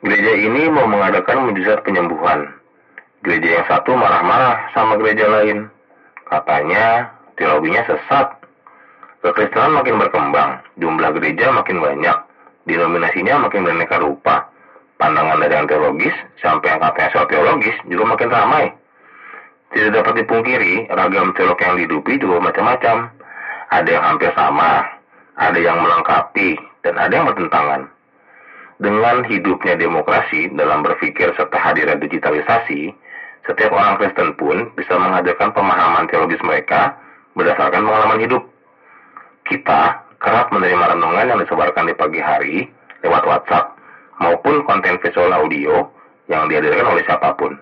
Gereja ini mau mengadakan mujizat penyembuhan. Gereja yang satu marah-marah sama gereja lain. Katanya teologinya sesat. Kekristenan makin berkembang, jumlah gereja makin banyak, denominasinya makin beraneka rupa. Pandangan dari yang teologis sampai yang katanya soal teologis juga makin ramai. Tidak dapat dipungkiri, ragam teolog yang dihidupi juga macam-macam. Ada yang hampir sama, ada yang melengkapi, dan ada yang bertentangan. Dengan hidupnya demokrasi dalam berpikir serta hadirnya digitalisasi, setiap orang Kristen pun bisa menghadirkan pemahaman teologis mereka berdasarkan pengalaman hidup. Kita kerap menerima renungan yang disebarkan di pagi hari lewat WhatsApp maupun konten visual audio yang dihadirkan oleh siapa pun.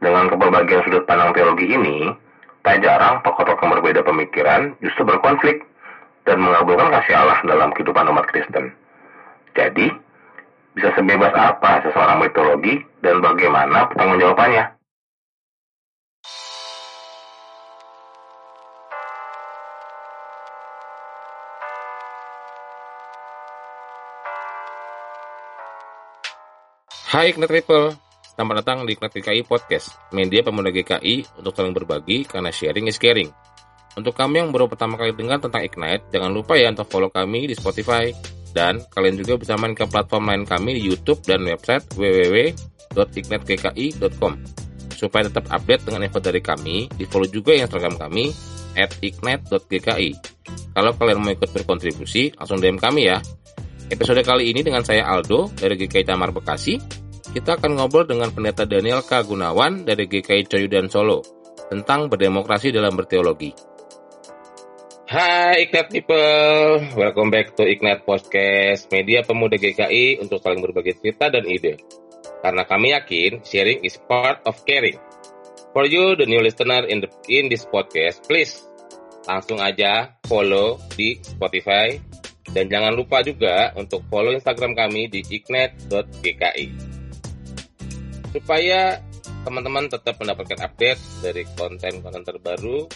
Dengan keberbagian sudut pandang teologi ini, tak jarang tokoh-tokoh berbeda pemikiran justru berkonflik dan mengabulkan kasih Allah dalam kehidupan umat Kristen. Jadi, bisa sebebas apa seseorang mitologi dan bagaimana pertanggungjawabannya? Hai Ignat Triple, selamat datang di Ignat GKI Podcast, media pemuda GKI untuk saling berbagi karena sharing is caring. Untuk kami yang baru pertama kali dengar tentang Ignite, jangan lupa ya untuk follow kami di Spotify, dan kalian juga bisa main ke platform lain kami di YouTube dan website www.ignitegki.com. Supaya tetap update dengan info dari kami, di follow juga Instagram kami at ignite.gki. Kalau kalian mau ikut berkontribusi, langsung DM kami ya. Episode kali ini dengan saya Aldo dari GKI Tamar Bekasi. Kita akan ngobrol dengan pendeta Daniel K. Gunawan dari GKI Coyudan Solo tentang berdemokrasi dalam berteologi. Hai Ignat People, welcome back to Ignat Podcast, media pemuda GKI untuk saling berbagi cerita dan ide. Karena kami yakin sharing is part of caring. For you, the new listener in, the, in this podcast, please langsung aja follow di Spotify dan jangan lupa juga untuk follow Instagram kami di ignat.gki. Supaya teman-teman tetap mendapatkan update dari konten-konten terbaru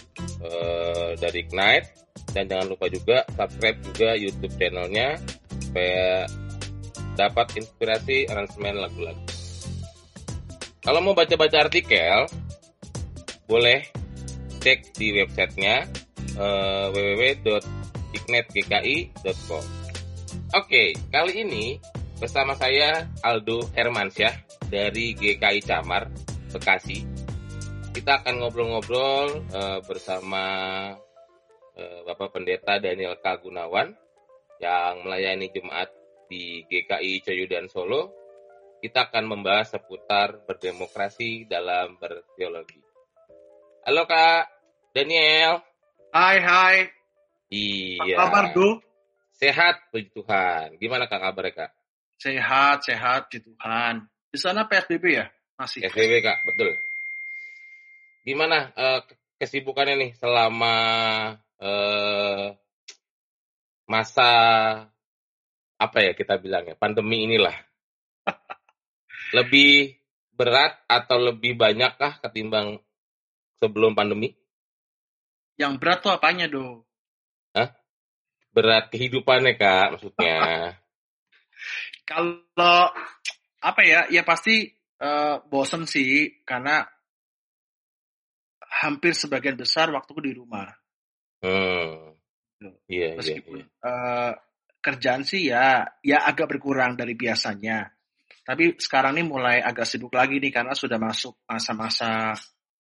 uh, dari Ignite dan jangan lupa juga subscribe juga YouTube channelnya supaya dapat inspirasi aransemen lagu-lagu. Kalau mau baca-baca artikel, boleh cek di websitenya uh, www.ignetgki.com. Oke, kali ini bersama saya Aldo Hermansyah dari GKI Camar, Bekasi. Kita akan ngobrol-ngobrol uh, bersama Eh, Bapak Pendeta Daniel K. Gunawan yang melayani Jemaat di GKI Coyudan Solo. Kita akan membahas seputar berdemokrasi dalam berteologi. Halo Kak Daniel. Hai hai. Iya. Apa kabar Du? Sehat puji Tuhan. Gimana Kak kabar Kak? Sehat, sehat di Tuhan. Di sana PSBB ya? Masih. PSBB Kak, betul. Gimana uh, kesibukannya nih selama eh, masa apa ya kita bilang ya pandemi inilah lebih berat atau lebih banyakkah ketimbang sebelum pandemi? Yang berat tuh apanya do? Hah? Berat kehidupannya kak maksudnya. Kalau apa ya? Ya pasti uh, bosen sih karena hampir sebagian besar waktuku di rumah. Hmm. Iya, iya, Meskipun iya. Uh, kerjaan sih ya ya agak berkurang dari biasanya. Tapi sekarang ini mulai agak sibuk lagi nih karena sudah masuk masa-masa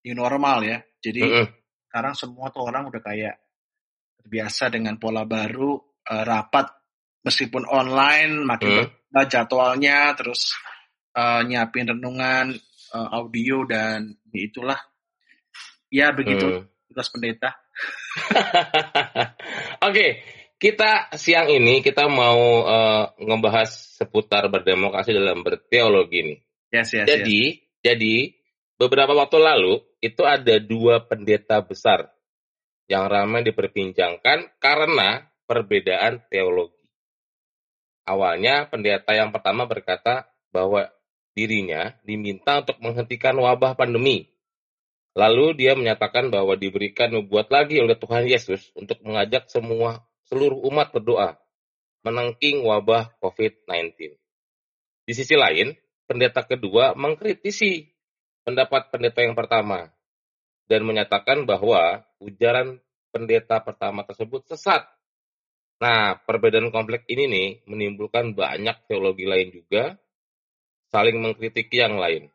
new normal ya. Jadi mm -hmm. sekarang semua tuh orang udah kayak terbiasa dengan pola baru uh, rapat meskipun online makin mm -hmm. jadwalnya terus uh, nyiapin renungan uh, audio dan itulah ya begitu tugas pendeta. Oke, kita siang ini kita mau uh, ngebahas seputar berdemokrasi dalam berteologi nih. Yes, yes, jadi, yes. jadi beberapa waktu lalu itu ada dua pendeta besar yang ramai diperbincangkan karena perbedaan teologi. Awalnya pendeta yang pertama berkata bahwa dirinya diminta untuk menghentikan wabah pandemi Lalu dia menyatakan bahwa diberikan nubuat lagi oleh Tuhan Yesus untuk mengajak semua seluruh umat berdoa menangking wabah COVID-19. Di sisi lain, pendeta kedua mengkritisi pendapat pendeta yang pertama dan menyatakan bahwa ujaran pendeta pertama tersebut sesat. Nah, perbedaan kompleks ini nih menimbulkan banyak teologi lain juga saling mengkritiki yang lain.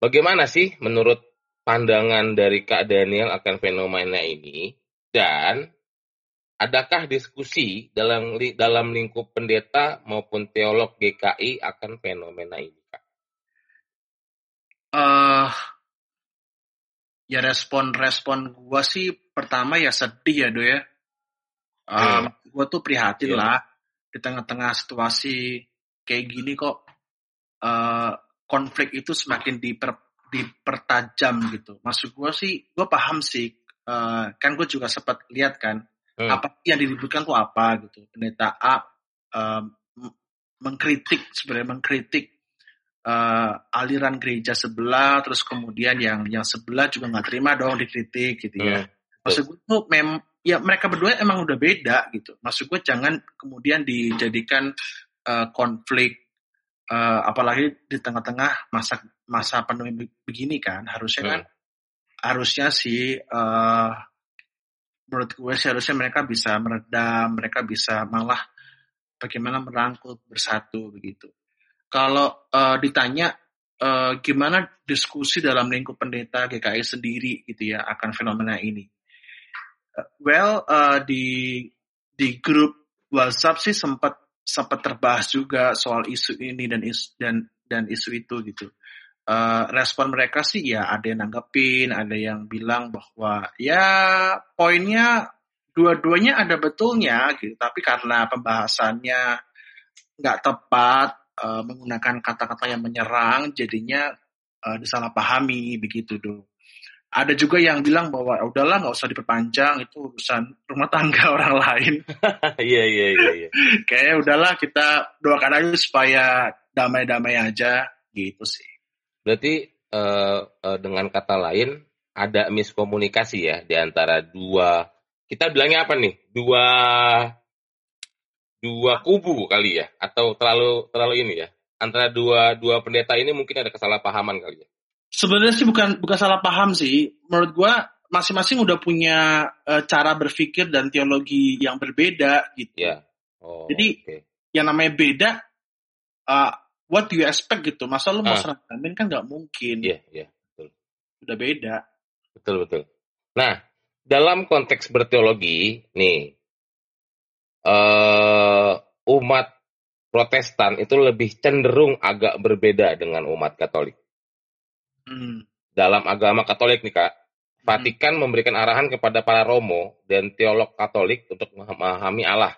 Bagaimana sih menurut pandangan dari Kak Daniel akan fenomena ini dan adakah diskusi dalam dalam lingkup pendeta maupun teolog GKI akan fenomena ini, Kak? Uh, ya respon-respon gua sih pertama ya sedih ya do ya. Um, hmm. Gue tuh prihatin yeah. lah di tengah-tengah situasi kayak gini kok uh, konflik itu semakin diper, dipertajam gitu. Maksud gue sih, gue paham sih. Uh, kan gue juga sempat lihat kan hmm. apa yang diributkan tuh apa gitu. Pendeta A um, mengkritik sebenarnya mengkritik uh, aliran gereja sebelah, terus kemudian yang yang sebelah juga nggak terima dong dikritik gitu ya. Hmm. Maksud gue tuh mem ya mereka berdua emang udah beda gitu. Maksud gue jangan kemudian dijadikan uh, konflik uh, apalagi di tengah-tengah masa masa pandemi begini kan harusnya kan hmm. harusnya sih uh, menurut gue sih harusnya mereka bisa meredam mereka bisa malah bagaimana merangkul bersatu begitu kalau uh, ditanya uh, gimana diskusi dalam lingkup pendeta GKI sendiri gitu ya akan fenomena ini uh, well uh, di di grup WhatsApp sih sempat sempat terbahas juga soal isu ini dan isu, dan dan isu itu gitu. Uh, respon mereka sih ya ada yang nanggepin, ada yang bilang bahwa ya poinnya dua-duanya ada betulnya gitu, tapi karena pembahasannya nggak tepat uh, menggunakan kata-kata yang menyerang, jadinya uh, disalahpahami begitu dong ada juga yang bilang bahwa ya udahlah nggak usah diperpanjang itu urusan rumah tangga orang lain. Iya iya iya. iya. Kayaknya udahlah kita doakan aja supaya damai-damai aja gitu sih. Berarti uh, uh, dengan kata lain ada miskomunikasi ya di antara dua kita bilangnya apa nih dua dua kubu kali ya atau terlalu terlalu ini ya antara dua dua pendeta ini mungkin ada kesalahpahaman kali ya Sebenarnya sih bukan bukan salah paham sih. Menurut gua masing-masing udah punya uh, cara berpikir dan teologi yang berbeda gitu. Yeah. Oh, Jadi okay. yang namanya beda, uh, what do you expect gitu? Masa lu mau uh. seragamin kan nggak mungkin. Iya, yeah, iya, yeah, betul. Udah beda. Betul, betul. Nah, dalam konteks berteologi, nih, uh, umat Protestan itu lebih cenderung agak berbeda dengan umat Katolik. Hmm. Dalam agama Katolik nih kak, hmm. Vatikan memberikan arahan kepada para Romo dan teolog Katolik untuk memahami Allah.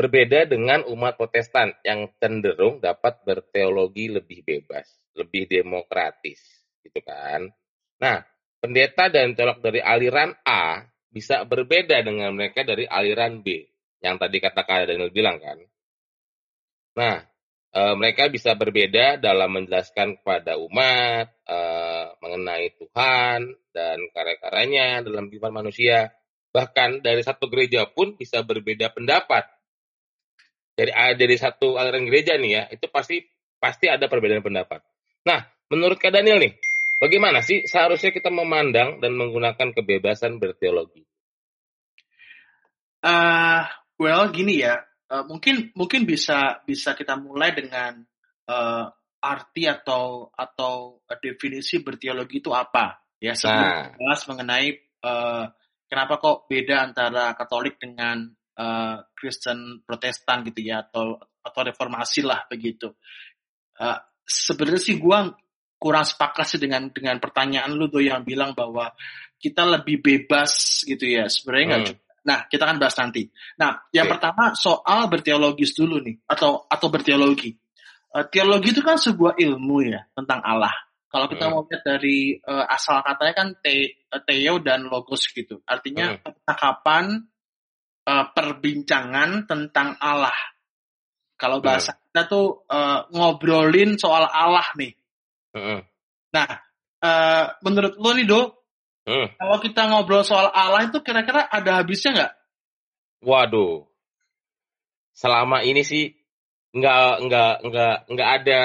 Berbeda dengan umat Protestan yang cenderung dapat berteologi lebih bebas, lebih demokratis, gitu kan. Nah, pendeta dan teolog dari aliran A bisa berbeda dengan mereka dari aliran B, yang tadi kata Kak Daniel bilang kan. Nah, e, mereka bisa berbeda dalam menjelaskan kepada umat e, mengenai Tuhan dan karya-karyanya dalam kehidupan manusia. Bahkan dari satu gereja pun bisa berbeda pendapat. Dari dari satu aliran gereja nih ya, itu pasti pasti ada perbedaan pendapat. Nah, menurut Kak Daniel nih, bagaimana sih seharusnya kita memandang dan menggunakan kebebasan berteologi? Uh, well, gini ya, uh, mungkin mungkin bisa bisa kita mulai dengan uh, arti atau atau definisi berteologi itu apa ya sebelum nah. mengenai uh, kenapa kok beda antara Katolik dengan uh, Kristen Protestan gitu ya atau atau reformasi lah begitu uh, sebenarnya sih gue kurang sepakat sih dengan dengan pertanyaan lu tuh yang bilang bahwa kita lebih bebas gitu ya sebenarnya nggak hmm. Nah, kita akan bahas nanti. Nah, yang okay. pertama soal berteologis dulu nih, atau atau berteologi. Uh, teologi itu kan sebuah ilmu ya tentang Allah. Kalau kita hmm. mau lihat dari uh, asal katanya kan te, teo dan logos gitu. Artinya hmm. percakapan, uh, perbincangan tentang Allah. Kalau hmm. bahasa hmm. kita tuh uh, ngobrolin soal Allah nih. Hmm. Nah, uh, menurut lo nih dok, Hmm. Kalau kita ngobrol soal Allah itu kira-kira ada habisnya nggak? Waduh. Selama ini sih nggak nggak nggak nggak ada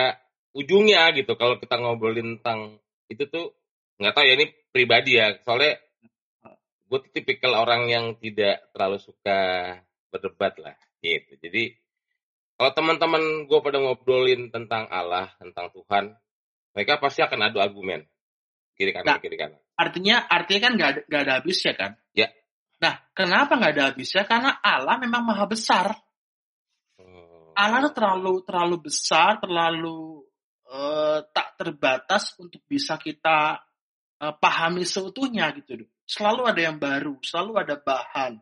ujungnya gitu kalau kita ngobrolin tentang itu tuh nggak tahu ya ini pribadi ya soalnya gue tipikal orang yang tidak terlalu suka berdebat lah gitu. Jadi kalau teman-teman gue pada ngobrolin tentang Allah tentang Tuhan mereka pasti akan adu argumen. Kiri kanan nah, kiri kanan. artinya artinya kan nggak ada, ada habisnya kan? Ya. Nah kenapa nggak ada habisnya? Karena Allah memang maha besar. Hmm. Allah tuh terlalu terlalu besar terlalu uh, tak terbatas untuk bisa kita uh, pahami seutuhnya gitu selalu ada yang baru, selalu ada bahan.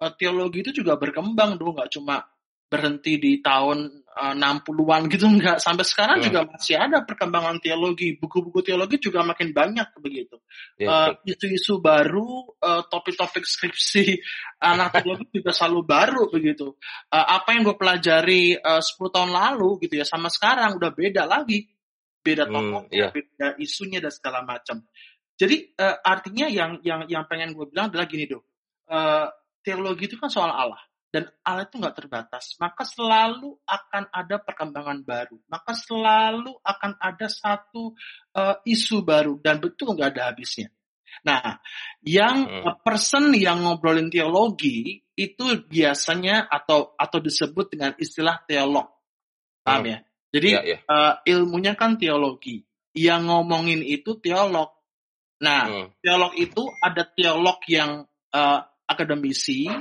Uh, teologi itu juga berkembang dong, nggak cuma berhenti di tahun uh, 60-an gitu enggak sampai sekarang hmm. juga masih ada perkembangan teologi. Buku-buku teologi juga makin banyak begitu. Yeah, uh, isu-isu baru uh, topik-topik skripsi anak teologi juga selalu baru begitu. Uh, apa yang gue pelajari uh, 10 tahun lalu gitu ya sama sekarang udah beda lagi. Beda tokoh hmm, yeah. beda isunya dan segala macam jadi uh, artinya yang yang yang pengen gue bilang adalah gini dong. Uh, teologi itu kan soal Allah dan Allah itu nggak terbatas. Maka selalu akan ada perkembangan baru. Maka selalu akan ada satu uh, isu baru dan betul nggak ada habisnya. Nah, yang hmm. person yang ngobrolin teologi itu biasanya atau atau disebut dengan istilah teolog. Paham hmm. ya? Jadi ya, ya. Uh, ilmunya kan teologi. Yang ngomongin itu teolog. Nah, hmm. teolog itu ada teolog yang uh, akademisi,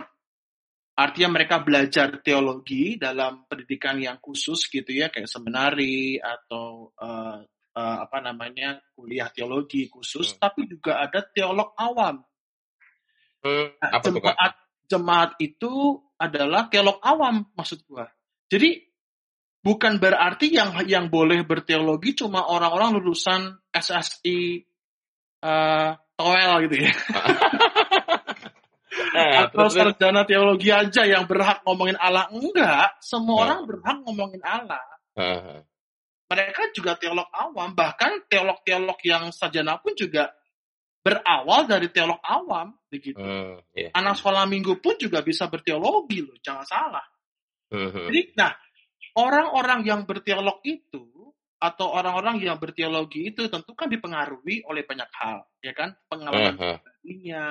artinya mereka belajar teologi dalam pendidikan yang khusus gitu ya, kayak seminari atau uh, uh, apa namanya kuliah teologi khusus, hmm. tapi juga ada teolog awam. Hmm. Nah, apa jemaat, jemaat itu adalah teolog awam maksud gua. Jadi bukan berarti yang yang boleh berteologi cuma orang-orang lulusan SSI uh, toel gitu ya. eh, Atau terus, sarjana teologi aja yang berhak ngomongin Allah. Enggak, semua uh. orang berhak ngomongin Allah. Uh. Mereka juga teolog awam, bahkan teolog-teolog yang sarjana pun juga berawal dari teolog awam begitu. Uh, yeah. Anak sekolah minggu pun juga bisa berteologi loh, jangan salah. Uh. Jadi, nah orang-orang yang berteolog itu atau orang-orang yang berteologi itu tentu kan dipengaruhi oleh banyak hal, ya kan? Pengalaman pribadinya,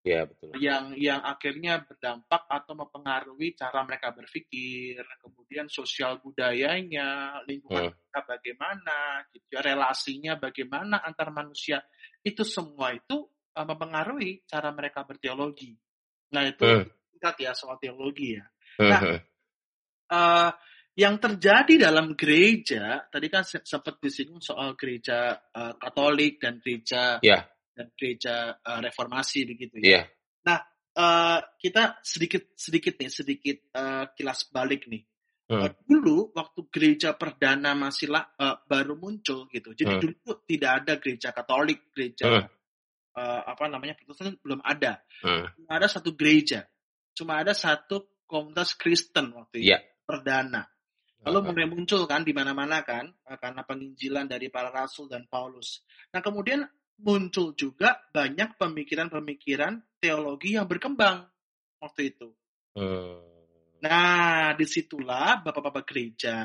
ya, betul. yang yang akhirnya berdampak atau mempengaruhi cara mereka berpikir, kemudian sosial budayanya, lingkungan uh. bagaimana, gitu, ya, relasinya bagaimana antar manusia, itu semua itu uh, mempengaruhi cara mereka berteologi. Nah itu uh. ya soal teologi ya. Nah, uh, yang terjadi dalam gereja tadi kan sempat disinggung soal gereja uh, Katolik dan gereja yeah. dan gereja uh, Reformasi begitu ya. Yeah. Nah uh, kita sedikit sedikit nih sedikit uh, kilas balik nih. Hmm. Uh, dulu waktu gereja perdana masih lah, uh, baru muncul gitu. Jadi hmm. dulu tidak ada gereja Katolik, gereja hmm. uh, apa namanya Protestan belum ada. Hmm. Cuma ada satu gereja. Cuma ada satu komunitas Kristen waktu itu. Yeah. Perdana. Lalu mulai muncul kan di mana-mana kan eh, karena penginjilan dari para rasul dan Paulus. Nah kemudian muncul juga banyak pemikiran-pemikiran teologi yang berkembang waktu itu. Hmm. Nah di situlah bapak-bapak gereja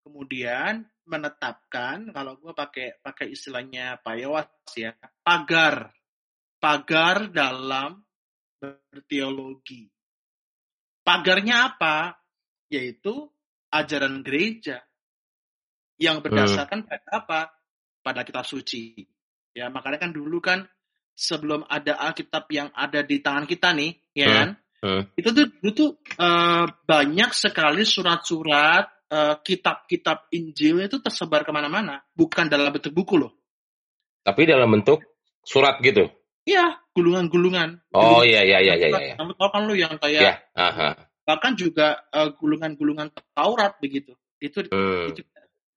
kemudian menetapkan kalau gue pakai pakai istilahnya Pak Yowas ya pagar pagar dalam berteologi. Pagarnya apa? Yaitu ajaran gereja yang berdasarkan hmm. pada apa? Pada kitab suci. Ya, makanya kan dulu kan sebelum ada Alkitab yang ada di tangan kita nih, ya hmm. kan? Hmm. Itu tuh itu tuh uh, banyak sekali surat-surat uh, kitab-kitab Injil itu tersebar ke mana-mana, bukan dalam bentuk buku loh. Tapi dalam bentuk surat gitu. Iya, gulungan-gulungan. Oh iya iya iya iya. iya. Kamu tahu kan lu yang kayak ya, aha bahkan juga uh, gulungan-gulungan Taurat begitu itu hmm. itu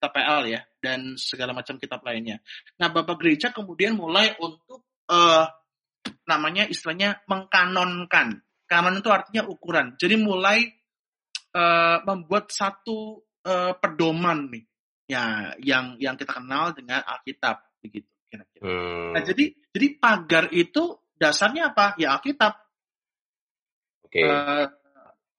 TPL ya dan segala macam kitab lainnya. Nah bapak gereja kemudian mulai untuk uh, namanya istilahnya mengkanonkan. Kanon itu artinya ukuran. Jadi mulai uh, membuat satu uh, pedoman nih ya yang yang kita kenal dengan Alkitab begitu kira-kira. Hmm. Nah jadi jadi pagar itu dasarnya apa? Ya Alkitab. Okay. Uh,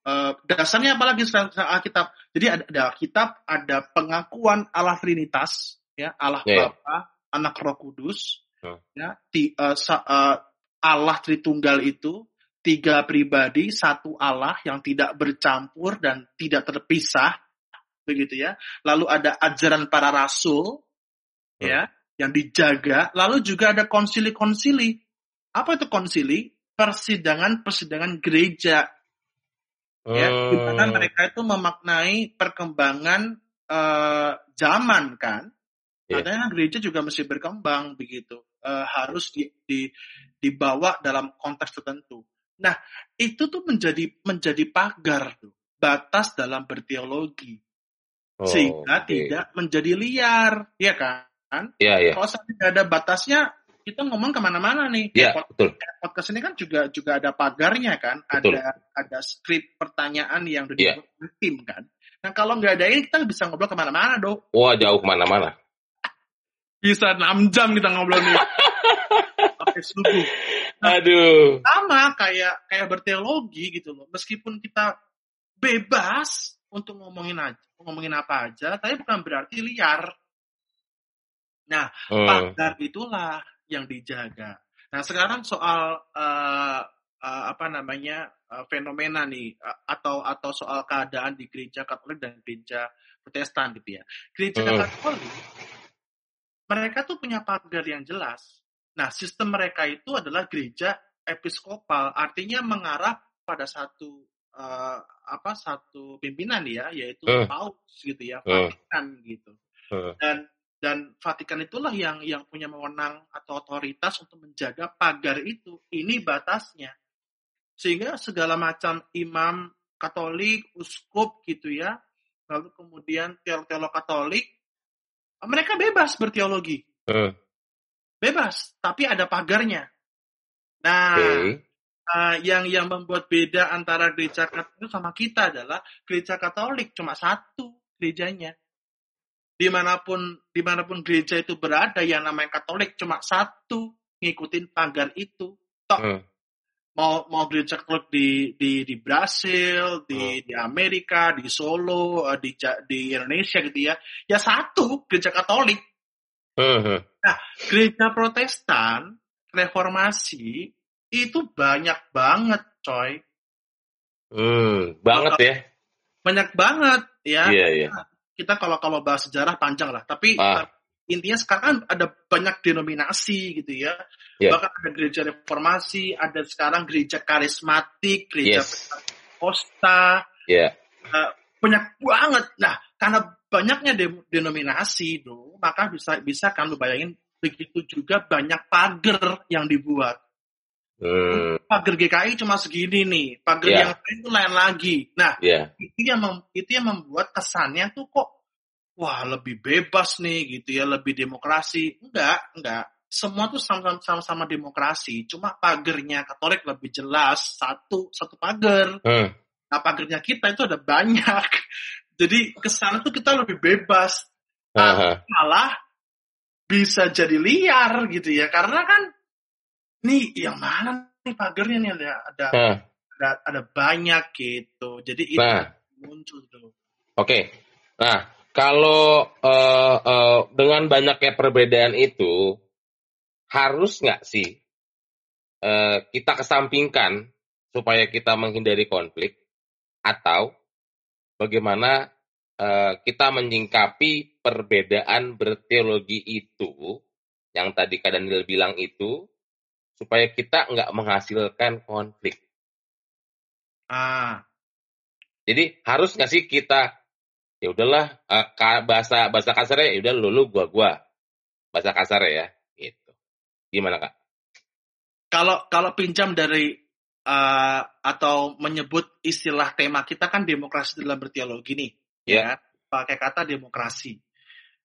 Uh, dasarnya apalagi selain Alkitab? Jadi ada, ada Alkitab, ada pengakuan Allah Trinitas, ya Allah yeah. Bapa, Anak Roh Kudus, hmm. ya di, uh, sa, uh, Allah Tritunggal itu tiga pribadi, satu Allah yang tidak bercampur dan tidak terpisah, begitu ya. Lalu ada ajaran para rasul, hmm. ya, yang dijaga. Lalu juga ada konsili-konsili. Apa itu konsili? Persidangan-persidangan gereja ya mana oh. mereka itu memaknai perkembangan uh, zaman kan yeah. katanya gereja juga mesti berkembang begitu uh, harus di, di, dibawa dalam konteks tertentu nah itu tuh menjadi menjadi pagar tuh batas dalam berteologi oh, sehingga okay. tidak menjadi liar ya kan yeah, yeah. kalau tidak ada batasnya kita ngomong ke mana-mana nih. Iya, betul. Podcast ini kan juga juga ada pagarnya kan, betul. ada ada skrip pertanyaan yang udah yeah. dibuat tim kan. Nah kalau nggak ada ini kita bisa ngobrol ke mana-mana dong. Wah jauh ke mana-mana. Bisa 6 jam kita ngobrol nih. Sampai subuh. Nah, Aduh. Sama kayak kayak berteologi gitu loh. Meskipun kita bebas untuk ngomongin aja, ngomongin apa aja, tapi bukan berarti liar. Nah, hmm. pagar itulah yang dijaga. Nah sekarang soal uh, uh, apa namanya uh, fenomena nih uh, atau atau soal keadaan di gereja Katolik dan gereja Protestan gitu ya. Gereja hmm. Katolik mereka tuh punya pagar yang jelas. Nah sistem mereka itu adalah gereja episkopal, artinya mengarah pada satu uh, apa satu pimpinan ya, yaitu hmm. paus gitu ya, Vatikan gitu. Hmm. Dan dan Vatikan itulah yang yang punya wewenang atau otoritas untuk menjaga pagar itu. Ini batasnya. Sehingga segala macam imam Katolik, uskup gitu ya, lalu kemudian teolog-teolog Katolik, mereka bebas berteologi. Uh. Bebas, tapi ada pagarnya. Nah, okay. uh, yang yang membuat beda antara gereja Katolik sama kita adalah gereja Katolik cuma satu gerejanya di mana pun di mana pun gereja itu berada yang namanya Katolik cuma satu ngikutin pagar itu tok hmm. mau mau gereja Katolik di di di Brasil di hmm. di Amerika di Solo eh, di di Indonesia gitu ya ya satu gereja Katolik hmm. hmm. nah gereja Protestan reformasi itu banyak banget coy hmm, banget ya banyak banget ya yeah, yeah kita kalau kalau bahas sejarah panjang lah. Tapi ah. intinya sekarang kan ada banyak denominasi gitu ya. Yeah. Bahkan ada gereja reformasi, ada sekarang gereja karismatik, gereja yes. Costa. Yeah. Uh, banyak banget. Nah, karena banyaknya de denominasi tuh, maka bisa bisa kan lu bayangin begitu juga banyak pagar yang dibuat. Hmm. Pagar GKI cuma segini nih, pagar yeah. yang lain itu lain lagi. Nah, yeah. itu yang mem, itu yang membuat kesannya tuh kok wah lebih bebas nih gitu ya, lebih demokrasi. Enggak, enggak. Semua tuh sama-sama demokrasi, cuma pagernya Katolik lebih jelas satu satu pagar. Hmm. Nah, pagernya kita itu ada banyak. Jadi ke sana tuh kita lebih bebas. Uh -huh. Malah bisa jadi liar gitu ya, karena kan nih yang mana nih pagarnya nih ada ada nah. ada, ada banyak gitu jadi itu nah. muncul tuh oke okay. nah kalau uh, uh, dengan banyaknya perbedaan itu harus nggak sih uh, kita kesampingkan supaya kita menghindari konflik atau bagaimana uh, kita menyingkapi perbedaan berteologi itu yang tadi Kak Daniel bilang itu supaya kita nggak menghasilkan konflik. Ah. Jadi harus nggak sih kita ya udahlah uh, bahasa bahasa kasarnya ya udah lulu gua gua bahasa kasar ya gitu. Gimana kak? Kalau kalau pinjam dari uh, atau menyebut istilah tema kita kan demokrasi dalam berteologi nih, yeah. ya pakai kata demokrasi.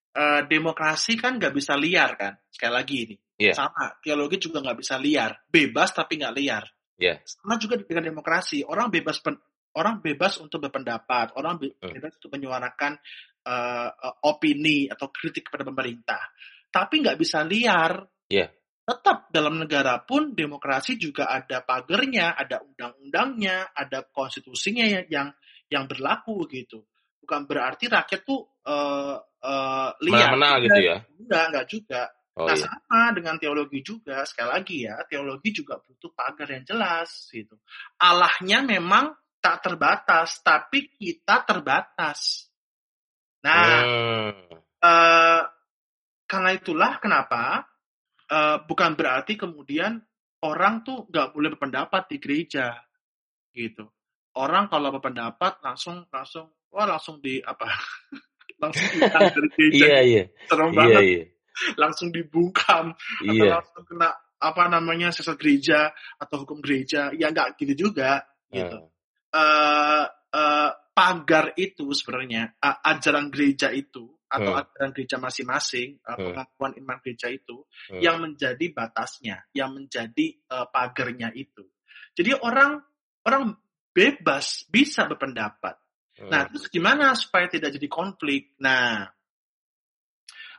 Uh, demokrasi kan nggak bisa liar kan, sekali lagi ini Yeah. Sama, teologi juga nggak bisa liar, bebas tapi nggak liar. Yeah. Sama juga dengan demokrasi, orang bebas pen, orang bebas untuk berpendapat, orang hmm. bebas untuk menyuarakan uh, opini atau kritik kepada pemerintah, tapi nggak bisa liar. Yeah. tetap dalam negara pun demokrasi juga ada pagernya, ada undang-undangnya, ada konstitusinya yang yang berlaku gitu. Bukan berarti rakyat tuh uh, uh, liar. Mana gitu ya? Enggak, enggak juga. Oh, nah iya. sama dengan teologi juga. Sekali lagi ya, teologi juga butuh pagar yang jelas gitu. Allahnya memang tak terbatas, tapi kita terbatas. Nah, hmm. uh, karena itulah kenapa uh, bukan berarti kemudian orang tuh nggak boleh berpendapat di gereja gitu orang kalau berpendapat langsung langsung wah langsung di apa langsung dari gereja iya, iya. serem iya, banget iya. Langsung dibungkam atau iya. langsung kena apa namanya sesat gereja atau hukum gereja ya nggak gitu juga gitu uh. Uh, uh, pagar itu sebenarnya uh, ajaran gereja itu atau hmm. ajaran gereja masing-masing, uh, pengakuan iman gereja itu hmm. yang menjadi batasnya, yang menjadi uh, pagernya itu. Jadi orang orang bebas bisa berpendapat. Hmm. Nah, terus gimana supaya tidak jadi konflik? Nah,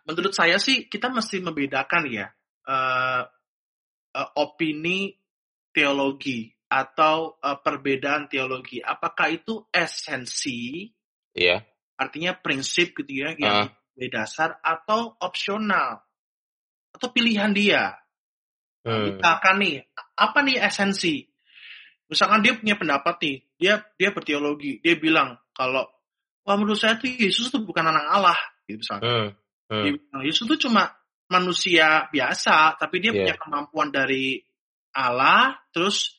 menurut saya sih kita mesti membedakan ya uh, uh, opini teologi atau uh, perbedaan teologi. Apakah itu esensi? Iya artinya prinsip gitu ya yang uh. dasar atau opsional atau pilihan dia. Hmm. Misalkan nih, apa nih esensi? Misalkan dia punya pendapat nih, dia dia berteologi, dia bilang kalau wah menurut saya tuh Yesus tuh bukan anak Allah, gitu misalnya. Hmm. Hmm. Dia bilang, Yesus tuh cuma manusia biasa, tapi dia yeah. punya kemampuan dari Allah, terus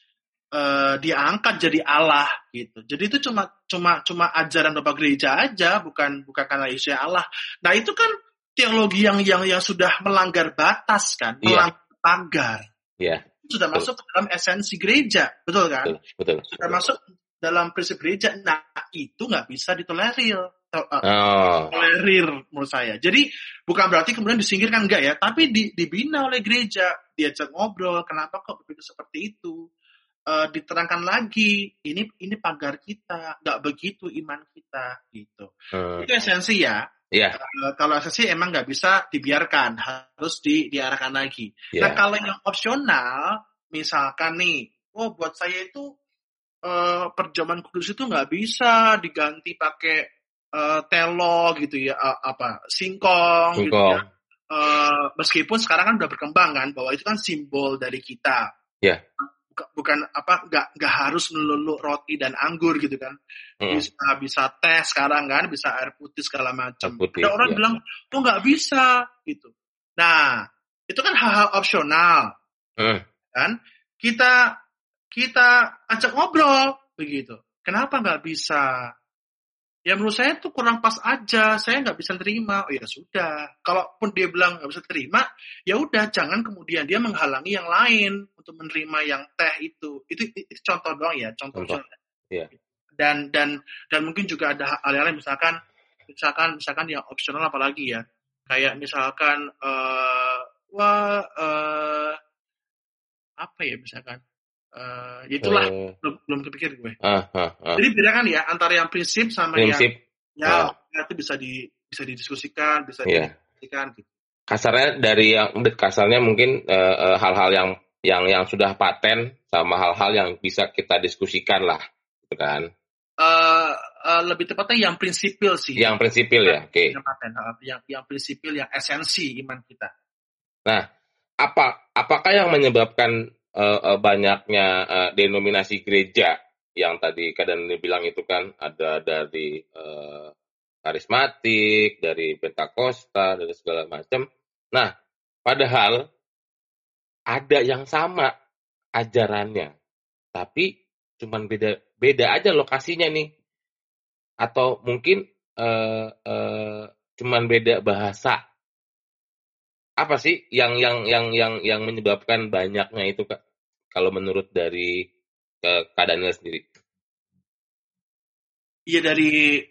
uh, diangkat jadi Allah gitu. Jadi itu cuma cuma cuma ajaran bapak gereja aja, bukan bukan karena Yesus Allah. Nah itu kan teologi yang yang yang sudah melanggar batas kan, yeah. melanggar pagar. Yeah. Sudah betul. masuk ke dalam esensi gereja, betul kan? Betul. betul. Sudah betul. masuk dalam prinsip gereja. Nah itu nggak bisa ditolerir. Uh, oh. tolerir menurut saya. Jadi bukan berarti kemudian disingkirkan enggak ya, tapi di, dibina oleh gereja, diajak ngobrol, kenapa kok berpikir seperti itu? uh, diterangkan lagi ini ini pagar kita nggak begitu iman kita gitu hmm. itu esensi ya Yeah. Iya. Uh, kalau esensi emang nggak bisa dibiarkan harus di diarahkan lagi yeah. nah kalau yang opsional misalkan nih oh buat saya itu uh, perjamuan kudus itu nggak bisa diganti pakai uh, telo gitu ya uh, apa singkong, singkong. gitu ya. Uh, meskipun sekarang kan udah berkembang kan bahwa itu kan simbol dari kita. Yeah bukan apa nggak nggak harus melulu roti dan anggur gitu kan. Hmm. bisa bisa teh sekarang kan bisa air putih segala macam. Ada orang ya. bilang tuh oh, nggak bisa? Gitu. Nah itu kan hal-hal opsional. Hmm. kan? Kita kita ajak ngobrol begitu. Kenapa nggak bisa ya menurut saya tuh kurang pas aja. Saya nggak bisa terima. Oh ya sudah. Kalaupun dia bilang nggak bisa terima ya udah jangan kemudian dia menghalangi yang lain untuk menerima yang teh itu. Itu, itu, itu contoh doang ya contoh, contoh. Yeah. dan dan dan mungkin juga ada hal lain misalkan misalkan misalkan yang opsional apalagi ya. Kayak misalkan uh, wah uh, apa ya misalkan Uh, itulah uh, belum belum kepikir gue. Uh, uh, uh. Jadi bedakan ya antara yang prinsip sama prinsip, yang ya uh. itu bisa di bisa didiskusikan, bisa yeah. didiskusikan gitu. Kasarnya dari yang kasarnya mungkin hal-hal uh, hal -hal yang yang yang sudah paten sama hal-hal yang bisa kita diskusikan lah, gitu kan? Uh, uh, lebih tepatnya yang prinsipil sih. Yang prinsipil ya, oke. Okay. Yang paten, yang yang prinsipil, yang esensi iman kita. Nah, apa apakah yang menyebabkan uh, uh, banyaknya uh, denominasi gereja yang tadi kadang bilang itu kan ada dari uh, karismatik, dari pentakosta, dari segala macam. Nah, padahal ada yang sama ajarannya, tapi cuman beda beda aja lokasinya nih, atau mungkin uh, uh, cuman beda bahasa apa sih yang yang yang yang yang menyebabkan banyaknya itu kak kalau menurut dari uh, kak Daniel sendiri Iya dari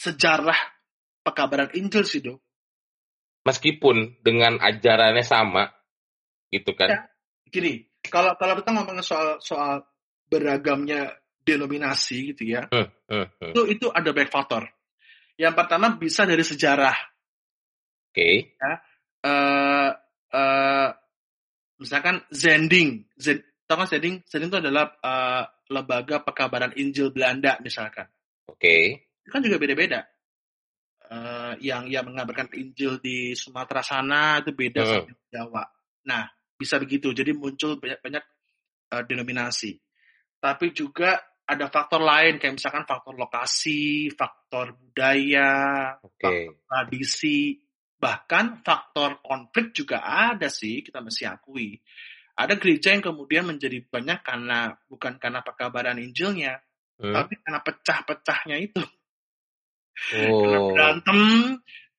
sejarah pekabaran Injil sih dok. Meskipun dengan ajarannya sama, gitu kan? Ya, gini, kalau kalau kita ngomong soal soal beragamnya denominasi gitu ya, hmm, hmm, hmm. itu itu ada banyak faktor. Yang pertama bisa dari sejarah okay. ya, uh, uh, misalkan Zending, Zend, tahu kan Zending? Zending itu adalah uh, lembaga pekabaran Injil Belanda misalkan. Oke. Okay. Kan juga beda-beda. Uh, yang yang mengabarkan Injil di Sumatera sana itu beda hmm. sama Jawa. Nah, bisa begitu. Jadi muncul banyak-banyak uh, denominasi. Tapi juga ada faktor lain kayak misalkan faktor lokasi, faktor budaya, okay. faktor tradisi, bahkan faktor konflik juga ada sih kita mesti akui. Ada gereja yang kemudian menjadi banyak karena bukan karena pekabaran Injilnya, hmm. tapi karena pecah-pecahnya itu. Oh. Karena berantem,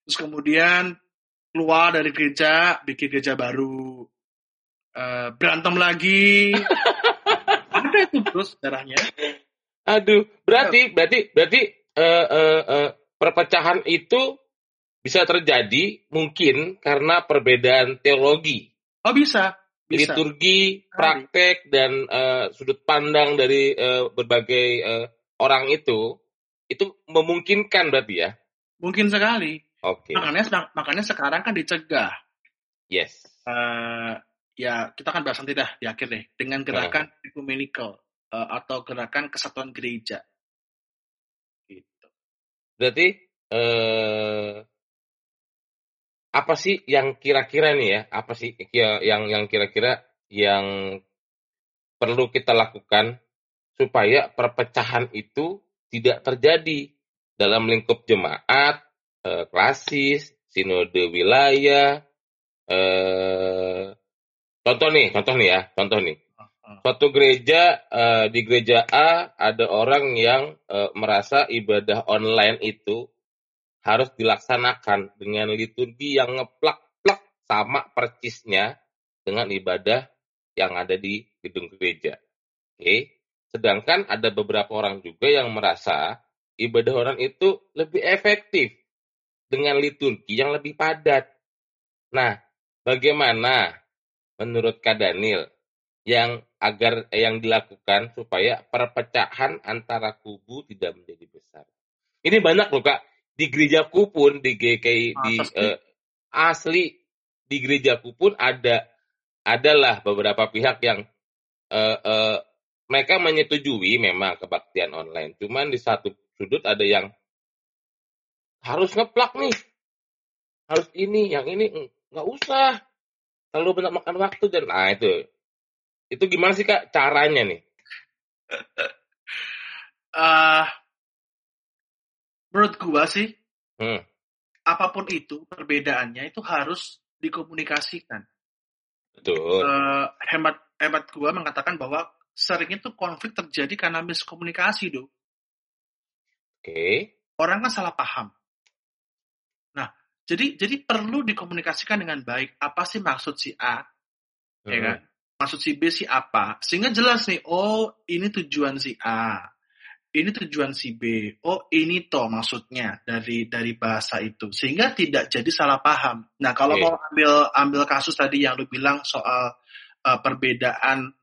terus kemudian keluar dari gereja, bikin gereja baru, uh, berantem lagi. ada itu terus darahnya. Aduh, berarti berarti berarti uh, uh, uh, perpecahan itu bisa terjadi mungkin karena perbedaan teologi. Oh bisa. bisa. Liturgi, praktek dan uh, sudut pandang dari uh, berbagai uh, orang itu itu memungkinkan berarti ya? Mungkin sekali. Oke. Okay. Makanya makanya sekarang kan dicegah. Yes. Uh, ya kita kan bahas nanti dah di akhir deh dengan gerakan uh. ecumenical uh, atau gerakan kesatuan gereja. Gitu. Berarti uh, apa sih yang kira-kira nih ya? Apa sih yang yang kira-kira yang perlu kita lakukan supaya perpecahan itu tidak terjadi dalam lingkup jemaat, eh, klasis, sinode wilayah. Eh, contoh nih, contoh nih ya, contoh nih. Suatu gereja eh, di gereja A ada orang yang eh, merasa ibadah online itu harus dilaksanakan dengan liturgi yang ngeplak-plak sama percisnya dengan ibadah yang ada di gedung gereja. Oke. Sedangkan ada beberapa orang juga yang merasa ibadah orang itu lebih efektif dengan liturgi yang lebih padat. Nah, bagaimana menurut Kak Daniel yang agar yang dilakukan supaya perpecahan antara kubu tidak menjadi besar? Ini banyak loh Kak di gerejaku pun di GKI ah, di uh, asli di gerejaku pun ada adalah beberapa pihak yang uh, uh, mereka menyetujui memang kebaktian online. Cuman di satu sudut ada yang harus ngeplak nih. Harus ini, yang ini nggak usah. Terlalu banyak makan waktu dan nah itu. Itu gimana sih Kak caranya nih? uh, menurut gua sih hmm. apa pun itu perbedaannya itu harus dikomunikasikan. Betul. Uh, hemat hemat gua mengatakan bahwa sering itu konflik terjadi karena miskomunikasi, do. Oke. Okay. Orang kan salah paham. Nah, jadi jadi perlu dikomunikasikan dengan baik. Apa sih maksud si A? Ya hmm. Ya kan? Maksud si B si apa? Sehingga jelas nih, oh ini tujuan si A ini tujuan si B. Oh, ini toh maksudnya dari dari bahasa itu. Sehingga tidak jadi salah paham. Nah, kalau okay. mau ambil ambil kasus tadi yang lu bilang soal uh, perbedaan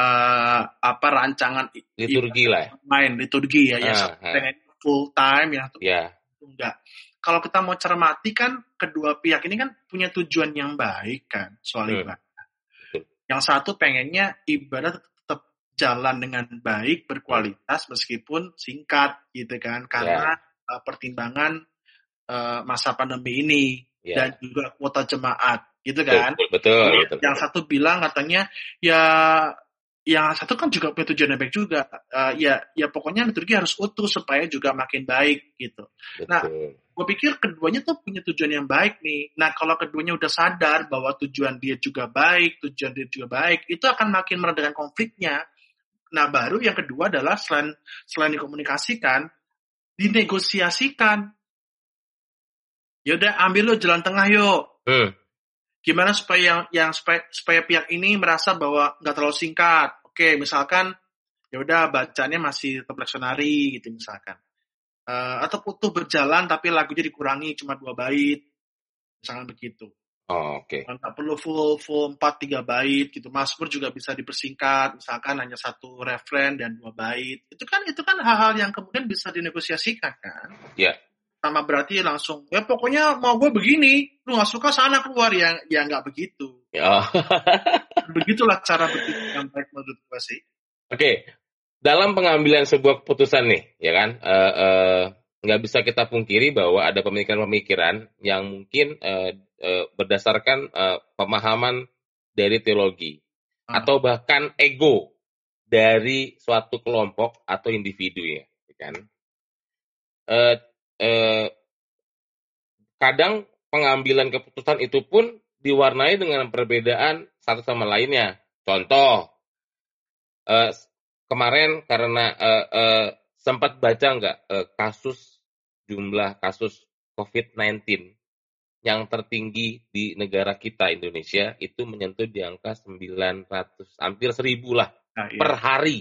uh, apa rancangan liturgi lah. Ya. Main liturgi ya, uh, ya uh. full time ya. Yeah. Enggak. Kalau kita mau cermati kan kedua pihak ini kan punya tujuan yang baik kan soal hmm. ibadah. Yang satu pengennya ibadah jalan dengan baik, berkualitas meskipun singkat gitu kan karena yeah. uh, pertimbangan uh, masa pandemi ini yeah. dan juga kuota jemaat gitu kan. Betul, betul, betul, Yang satu bilang katanya ya yang satu kan juga punya tujuan yang baik juga. Uh, ya ya pokoknya liturgi harus utuh supaya juga makin baik gitu. Nah, betul. Nah, gue pikir keduanya tuh punya tujuan yang baik nih. Nah, kalau keduanya udah sadar bahwa tujuan dia juga baik, tujuan dia juga baik, itu akan makin meredakan konfliknya. Nah, baru yang kedua adalah selain selain dikomunikasikan, dinegosiasikan. Yaudah, ambil lo jalan tengah yuk. Hmm. Gimana supaya yang, yang supaya, supaya pihak ini merasa bahwa nggak terlalu singkat. Oke, misalkan ya udah bacanya masih tetap leksionari gitu misalkan. Uh, atau putuh berjalan tapi lagunya dikurangi cuma dua bait. Misalkan begitu. Oh, oke. Okay. Nggak perlu full full empat tiga bait gitu. Mazmur juga bisa dipersingkat, misalkan hanya satu referen dan dua bait. Itu kan itu kan hal-hal yang kemudian bisa dinegosiasikan kan? Iya. Yeah. Sama berarti langsung ya pokoknya mau gue begini, lu nggak suka sana keluar ya ya nggak begitu. Oh. Begitulah cara berpikir yang baik menurut gue sih. Oke, okay. dalam pengambilan sebuah keputusan nih, ya kan, uh, uh, nggak bisa kita pungkiri bahwa ada pemikiran-pemikiran yang mungkin uh, uh, berdasarkan uh, pemahaman dari teologi hmm. atau bahkan ego dari suatu kelompok atau individu ya, ya kan. Uh, kadang pengambilan keputusan itu pun diwarnai dengan perbedaan satu sama lainnya. Contoh, uh, kemarin karena uh, uh, sempat baca nggak uh, kasus jumlah kasus COVID-19 yang tertinggi di negara kita Indonesia itu menyentuh di angka 900 hampir 1000 lah nah, iya. per hari.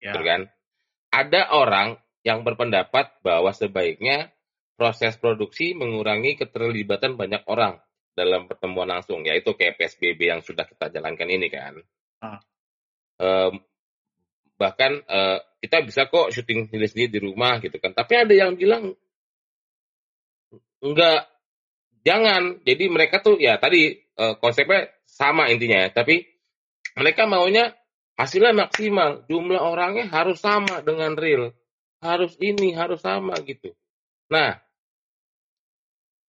Ya. kan? Ada orang yang berpendapat bahwa sebaiknya proses produksi mengurangi keterlibatan banyak orang dalam pertemuan langsung, yaitu kayak PSBB yang sudah kita jalankan ini kan. Ah. Um, bahkan uh, kita bisa kok syuting sendiri-sendiri di rumah gitu kan. Tapi ada yang bilang enggak, jangan. Jadi mereka tuh ya tadi uh, konsepnya sama intinya ya, tapi mereka maunya hasilnya maksimal, jumlah orangnya harus sama dengan real, harus ini harus sama gitu. Nah,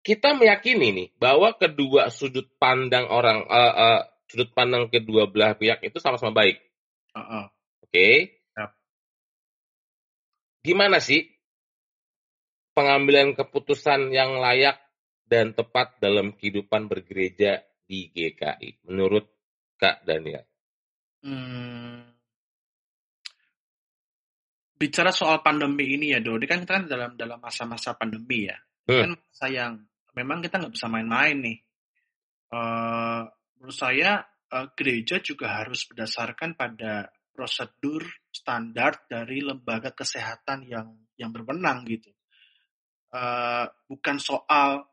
kita meyakini nih bahwa kedua sudut pandang orang uh, uh, sudut pandang kedua belah pihak itu sama-sama baik. Uh -uh. Oke. Okay? Yep. Gimana sih pengambilan keputusan yang layak dan tepat dalam kehidupan bergereja di GKI menurut Kak Daniel? Hmm. Bicara soal pandemi ini ya, Do, ini kan kita kan dalam dalam masa-masa pandemi ya. Hmm. Kan masa yang memang kita nggak bisa main-main nih. Uh, menurut saya uh, gereja juga harus berdasarkan pada prosedur standar dari lembaga kesehatan yang yang berwenang gitu. Uh, bukan soal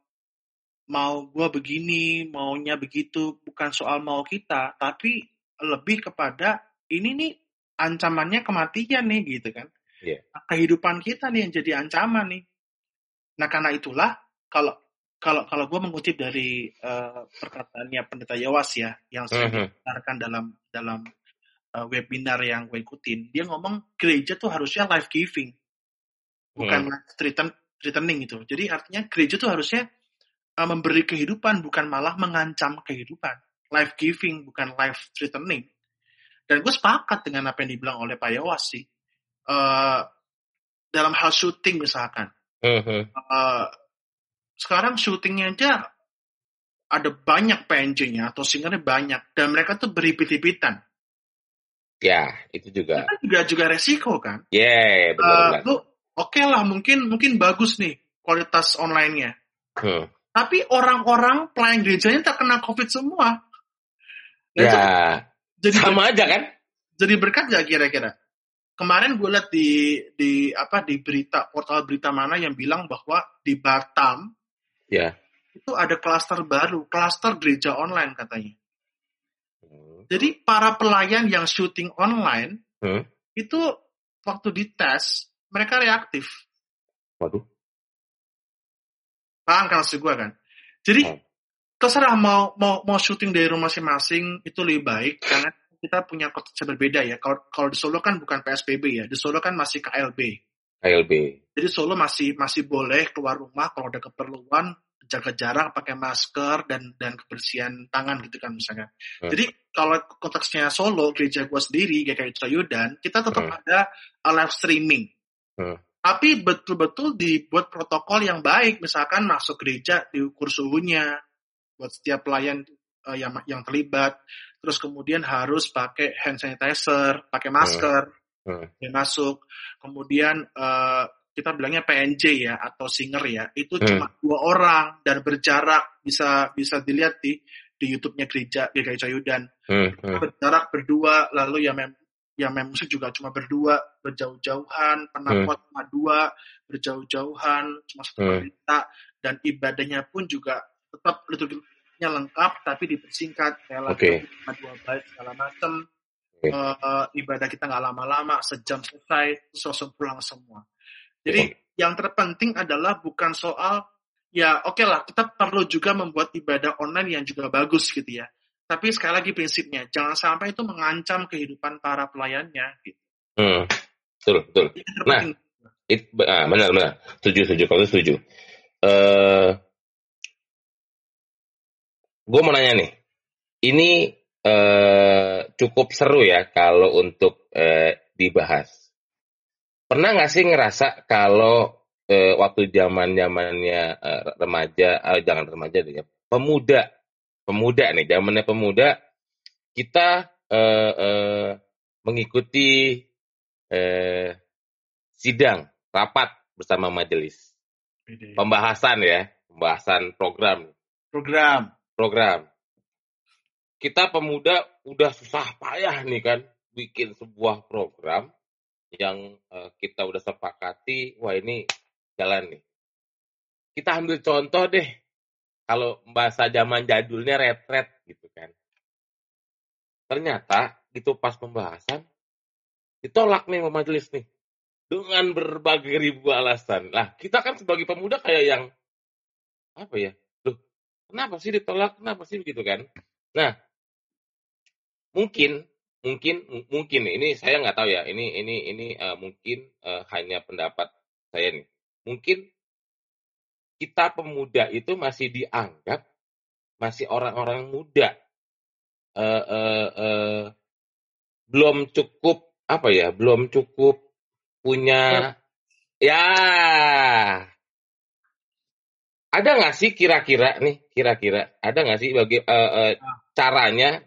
mau gue begini, maunya begitu, bukan soal mau kita, tapi lebih kepada ini nih ancamannya kematian nih gitu kan. Yeah. Kehidupan kita nih yang jadi ancaman nih. Nah karena itulah kalau kalau kalau gue mengutip dari uh, perkataannya pendeta Yawas ya yang sudah mm -hmm. dalam dalam uh, webinar yang gue ikutin dia ngomong gereja tuh harusnya life giving bukan mm. life return returning itu jadi artinya gereja tuh harusnya uh, memberi kehidupan bukan malah mengancam kehidupan life giving bukan life returning dan gue sepakat dengan apa yang dibilang oleh Pak Yawas sih uh, dalam hal syuting misalkan -hmm. uh, sekarang syutingnya aja ada banyak PNJ-nya atau singernya banyak dan mereka tuh beripit-ipitan. Ya, itu juga. Itu juga juga resiko kan? Yeah, benar. Uh, oke okay lah mungkin mungkin bagus nih kualitas online-nya. Hmm. Tapi orang-orang pelayan gerejanya terkena COVID semua. Nah, ya, jadi sama aja kan? Jadi berkat gak kira-kira? Kemarin gue lihat di di apa di berita portal berita mana yang bilang bahwa di Batam Ya. Itu ada klaster baru, klaster gereja online katanya. Hmm. Jadi para pelayan yang syuting online hmm. itu waktu dites mereka reaktif. Waduh. Paham kan maksud gue kan? Jadi terserah mau mau mau syuting dari rumah masing-masing itu lebih baik karena kita punya konsep berbeda ya. Kalau kalau di Solo kan bukan PSBB ya, di Solo kan masih KLB. KLB. Jadi Solo masih masih boleh keluar rumah kalau ada keperluan jaga jarak, pakai masker dan dan kebersihan tangan gitu kan misalnya. Hmm. Jadi kalau konteksnya Solo, gereja gue sendiri, GKI Trayudan, kita tetap hmm. ada live streaming. Hmm. Tapi betul-betul dibuat protokol yang baik, misalkan masuk gereja diukur suhunya buat setiap pelayan uh, yang yang terlibat, terus kemudian harus pakai hand sanitizer, pakai masker. Hmm hmm. yang masuk. Kemudian uh, kita bilangnya PNJ ya atau singer ya, itu hmm. cuma dua orang dan berjarak bisa bisa dilihat di di YouTube-nya gereja GKI Cayudan. Hmm. Hmm. Berjarak berdua, lalu ya mem yang mem musik juga cuma berdua, berjauh-jauhan, penakut hmm. cuma dua, berjauh-jauhan, cuma satu hmm. dan ibadahnya pun juga tetap liturginya lengkap tapi dipersingkat kayak okay. dua bait segala macam okay. uh, uh, ibadah kita nggak lama-lama sejam selesai terus pulang semua jadi okay. yang terpenting adalah bukan soal ya oke okay lah kita perlu juga membuat ibadah online yang juga bagus gitu ya tapi sekali lagi prinsipnya jangan sampai itu mengancam kehidupan para pelayannya gitu. Hmm. Betul, betul. Nah, it, ah, benar, benar. Setuju, setuju. Kalau setuju. Uh, gue mau nanya nih, ini uh, cukup seru ya kalau untuk uh, dibahas. Pernah nggak sih ngerasa kalau uh, waktu zaman zamannya uh, remaja, uh, jangan remaja deh ya, pemuda, pemuda nih, zamannya pemuda, kita uh, uh, mengikuti uh, sidang rapat bersama majelis, pembahasan ya, pembahasan program. Program program. Kita pemuda udah susah payah nih kan bikin sebuah program yang uh, kita udah sepakati, wah ini jalan nih. Kita ambil contoh deh, kalau bahasa zaman jadulnya retret gitu kan. Ternyata itu pas pembahasan, ditolak nih sama majelis nih. Dengan berbagai ribu alasan. Lah, kita kan sebagai pemuda kayak yang, apa ya, Kenapa sih ditolak? Kenapa sih begitu kan? Nah, mungkin mungkin mungkin ini saya nggak tahu ya. Ini ini ini uh, mungkin uh, hanya pendapat saya nih. Mungkin kita pemuda itu masih dianggap masih orang-orang muda. Uh, uh, uh, belum cukup apa ya? Belum cukup punya ya ada nggak sih kira-kira nih, kira-kira ada nggak sih bagi uh, uh, caranya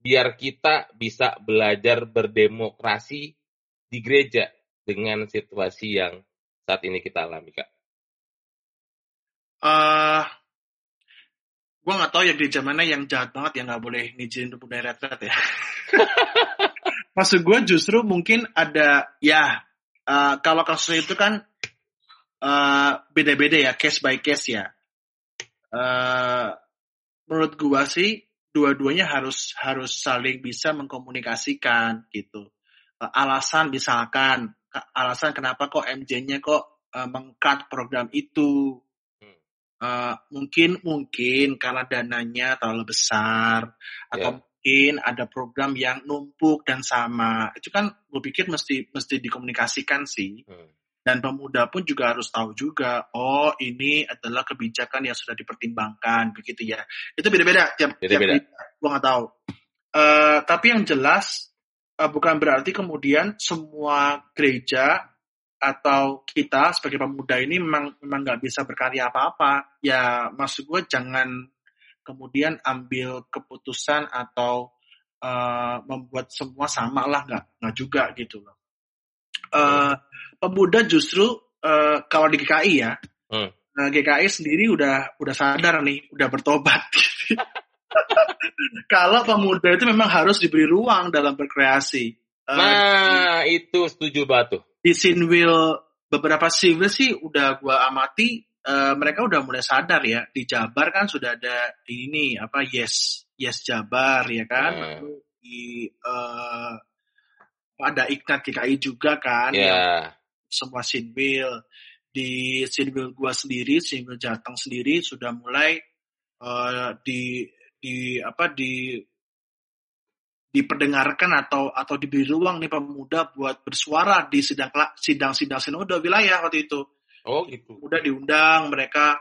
biar kita bisa belajar berdemokrasi di gereja dengan situasi yang saat ini kita alami, kak? Uh, gue nggak tahu ya gereja mana yang jahat banget yang nggak boleh ngizinin budaya retret ya. Maksud gue justru mungkin ada ya uh, kalau kasus itu kan Eh, beda-beda uh, ya, case by case ya. Uh, menurut gua sih dua-duanya harus harus saling bisa mengkomunikasikan gitu. Uh, alasan misalkan alasan kenapa kok MJ-nya kok uh, mengkat program itu. Uh, mungkin mungkin karena dananya terlalu besar atau yeah. mungkin ada program yang numpuk dan sama. Itu kan gue pikir mesti mesti dikomunikasikan sih. Hmm dan pemuda pun juga harus tahu juga oh ini adalah kebijakan yang sudah dipertimbangkan begitu ya itu beda-beda tiap beda-beda gue nggak tahu uh, tapi yang jelas uh, bukan berarti kemudian semua gereja atau kita sebagai pemuda ini memang memang nggak bisa berkarya apa-apa ya maksud gue jangan kemudian ambil keputusan atau uh, membuat semua sama lah nggak nggak juga gitu loh uh, pemuda justru uh, kalau di GKI ya, hmm. nah, GKI sendiri udah udah sadar nih, udah bertobat. kalau pemuda itu memang harus diberi ruang dalam berkreasi. Uh, nah, itu setuju batu. Di Sinwil beberapa civil sih udah gua amati uh, mereka udah mulai sadar ya di Jabar kan sudah ada ini apa yes yes Jabar ya kan hmm. di uh, ada Ignat GKI juga kan yeah. semua sinbil di sinbil gua sendiri sinbil Jateng sendiri sudah mulai uh, di di apa di diperdengarkan atau atau diberi ruang nih pemuda buat bersuara di sidang sidang sidang sinode wilayah waktu itu. Oh gitu. Udah diundang mereka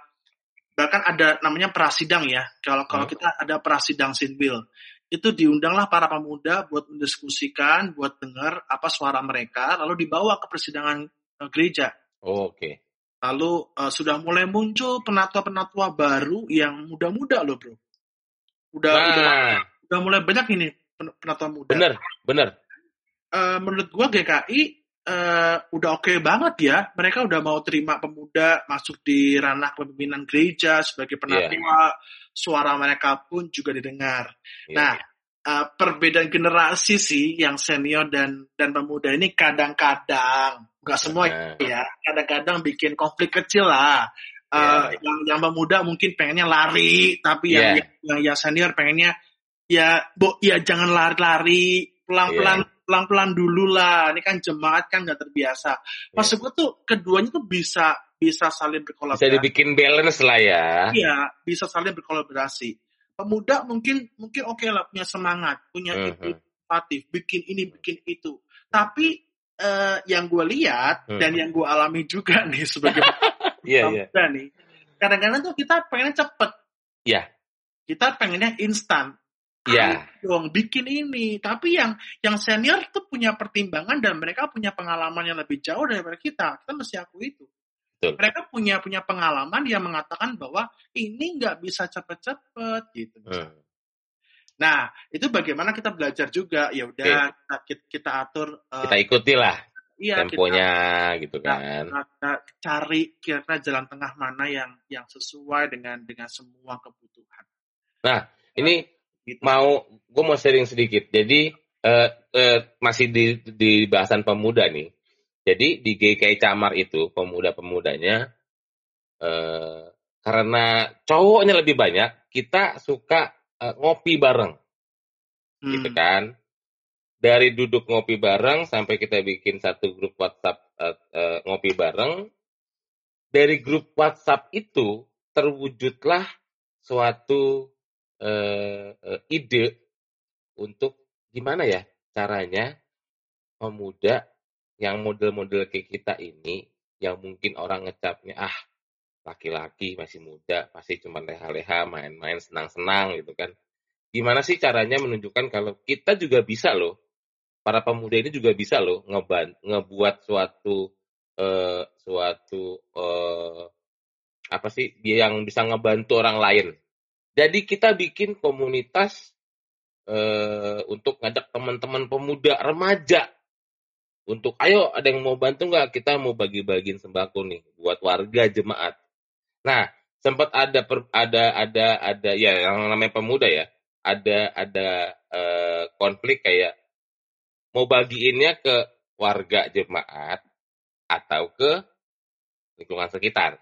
bahkan ada namanya prasidang ya. Kalau kalau oh. kita ada prasidang sinbil itu diundanglah para pemuda buat mendiskusikan, buat dengar apa suara mereka, lalu dibawa ke persidangan uh, gereja. Oh, Oke. Okay. Lalu uh, sudah mulai muncul penatua-penatua baru yang muda-muda loh, bro. Udah, nah. udah, udah mulai banyak ini penatua muda. Bener, bener. Uh, menurut gua GKI uh, udah oke okay banget ya. Mereka udah mau terima pemuda masuk di ranah kepemimpinan gereja sebagai penatua. Yeah suara mereka pun juga didengar. Yeah. Nah, uh, perbedaan generasi sih yang senior dan dan pemuda ini kadang-kadang nggak semua uh. ya, kadang-kadang bikin konflik kecil lah. Uh, yeah. yang yang pemuda mungkin pengennya lari, tapi yeah. yang, yang yang senior pengennya ya, bu, ya jangan lari-lari, pelan-pelan yeah. pelan-pelan dulu lah. Ini kan jemaat kan nggak terbiasa. Maksud gue tuh keduanya tuh bisa bisa saling berkolaborasi. Bisa dibikin balance lah ya. Iya, bisa saling berkolaborasi. pemuda mungkin mungkin oke okay lah punya semangat, punya mm -hmm. inovatif, bikin ini, bikin itu. Tapi uh, yang gue lihat mm. dan yang gue alami juga nih sebagai yeah, yeah. nih, kadang-kadang tuh kita pengennya cepet. Iya. Yeah. Kita pengennya instan. Iya. Yeah. dong bikin ini. Tapi yang yang senior tuh punya pertimbangan dan mereka punya pengalaman yang lebih jauh daripada kita. Kita mesti akui itu. Betul. Mereka punya punya pengalaman yang mengatakan bahwa ini nggak bisa cepet-cepet gitu. Hmm. Nah, itu bagaimana kita belajar juga. Ya udah kita, kita atur. Uh, kita ikuti lah iya, temponya kita, gitu kan. Kita, kita cari kira-kira jalan tengah mana yang yang sesuai dengan dengan semua kebutuhan. Nah, ini gitu. mau gue mau sharing sedikit. Jadi uh, uh, masih di di bahasan pemuda nih. Jadi di GKI Camar itu pemuda-pemudanya eh, karena cowoknya lebih banyak, kita suka eh, ngopi bareng, hmm. gitu kan? Dari duduk ngopi bareng sampai kita bikin satu grup WhatsApp eh, eh, ngopi bareng. Dari grup WhatsApp itu terwujudlah suatu eh, ide untuk gimana ya caranya pemuda yang model-model kayak kita ini yang mungkin orang ngecapnya ah laki-laki masih muda pasti cuma leha-leha main-main senang-senang gitu kan. Gimana sih caranya menunjukkan kalau kita juga bisa loh para pemuda ini juga bisa loh ngeban ngebuat suatu uh, suatu uh, apa sih yang bisa ngebantu orang lain jadi kita bikin komunitas uh, untuk ngajak teman-teman pemuda remaja untuk ayo ada yang mau bantu nggak kita mau bagi-bagiin sembako nih buat warga jemaat. Nah sempat ada per, ada ada ada ya yang namanya pemuda ya ada ada uh, konflik kayak mau bagiinnya ke warga jemaat atau ke lingkungan sekitar.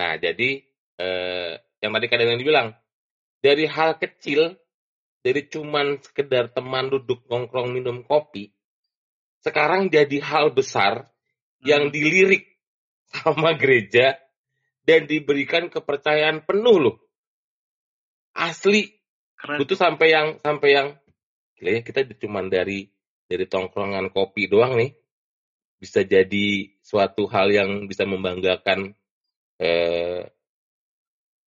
Nah jadi eh, yang tadi kadang dibilang dari hal kecil dari cuman sekedar teman duduk nongkrong minum kopi, sekarang jadi hal besar yang hmm. dilirik sama gereja dan diberikan kepercayaan penuh loh. Asli. Keren. Itu sampai yang sampai yang gila ya kita cuman dari dari tongkrongan kopi doang nih bisa jadi suatu hal yang bisa membanggakan eh,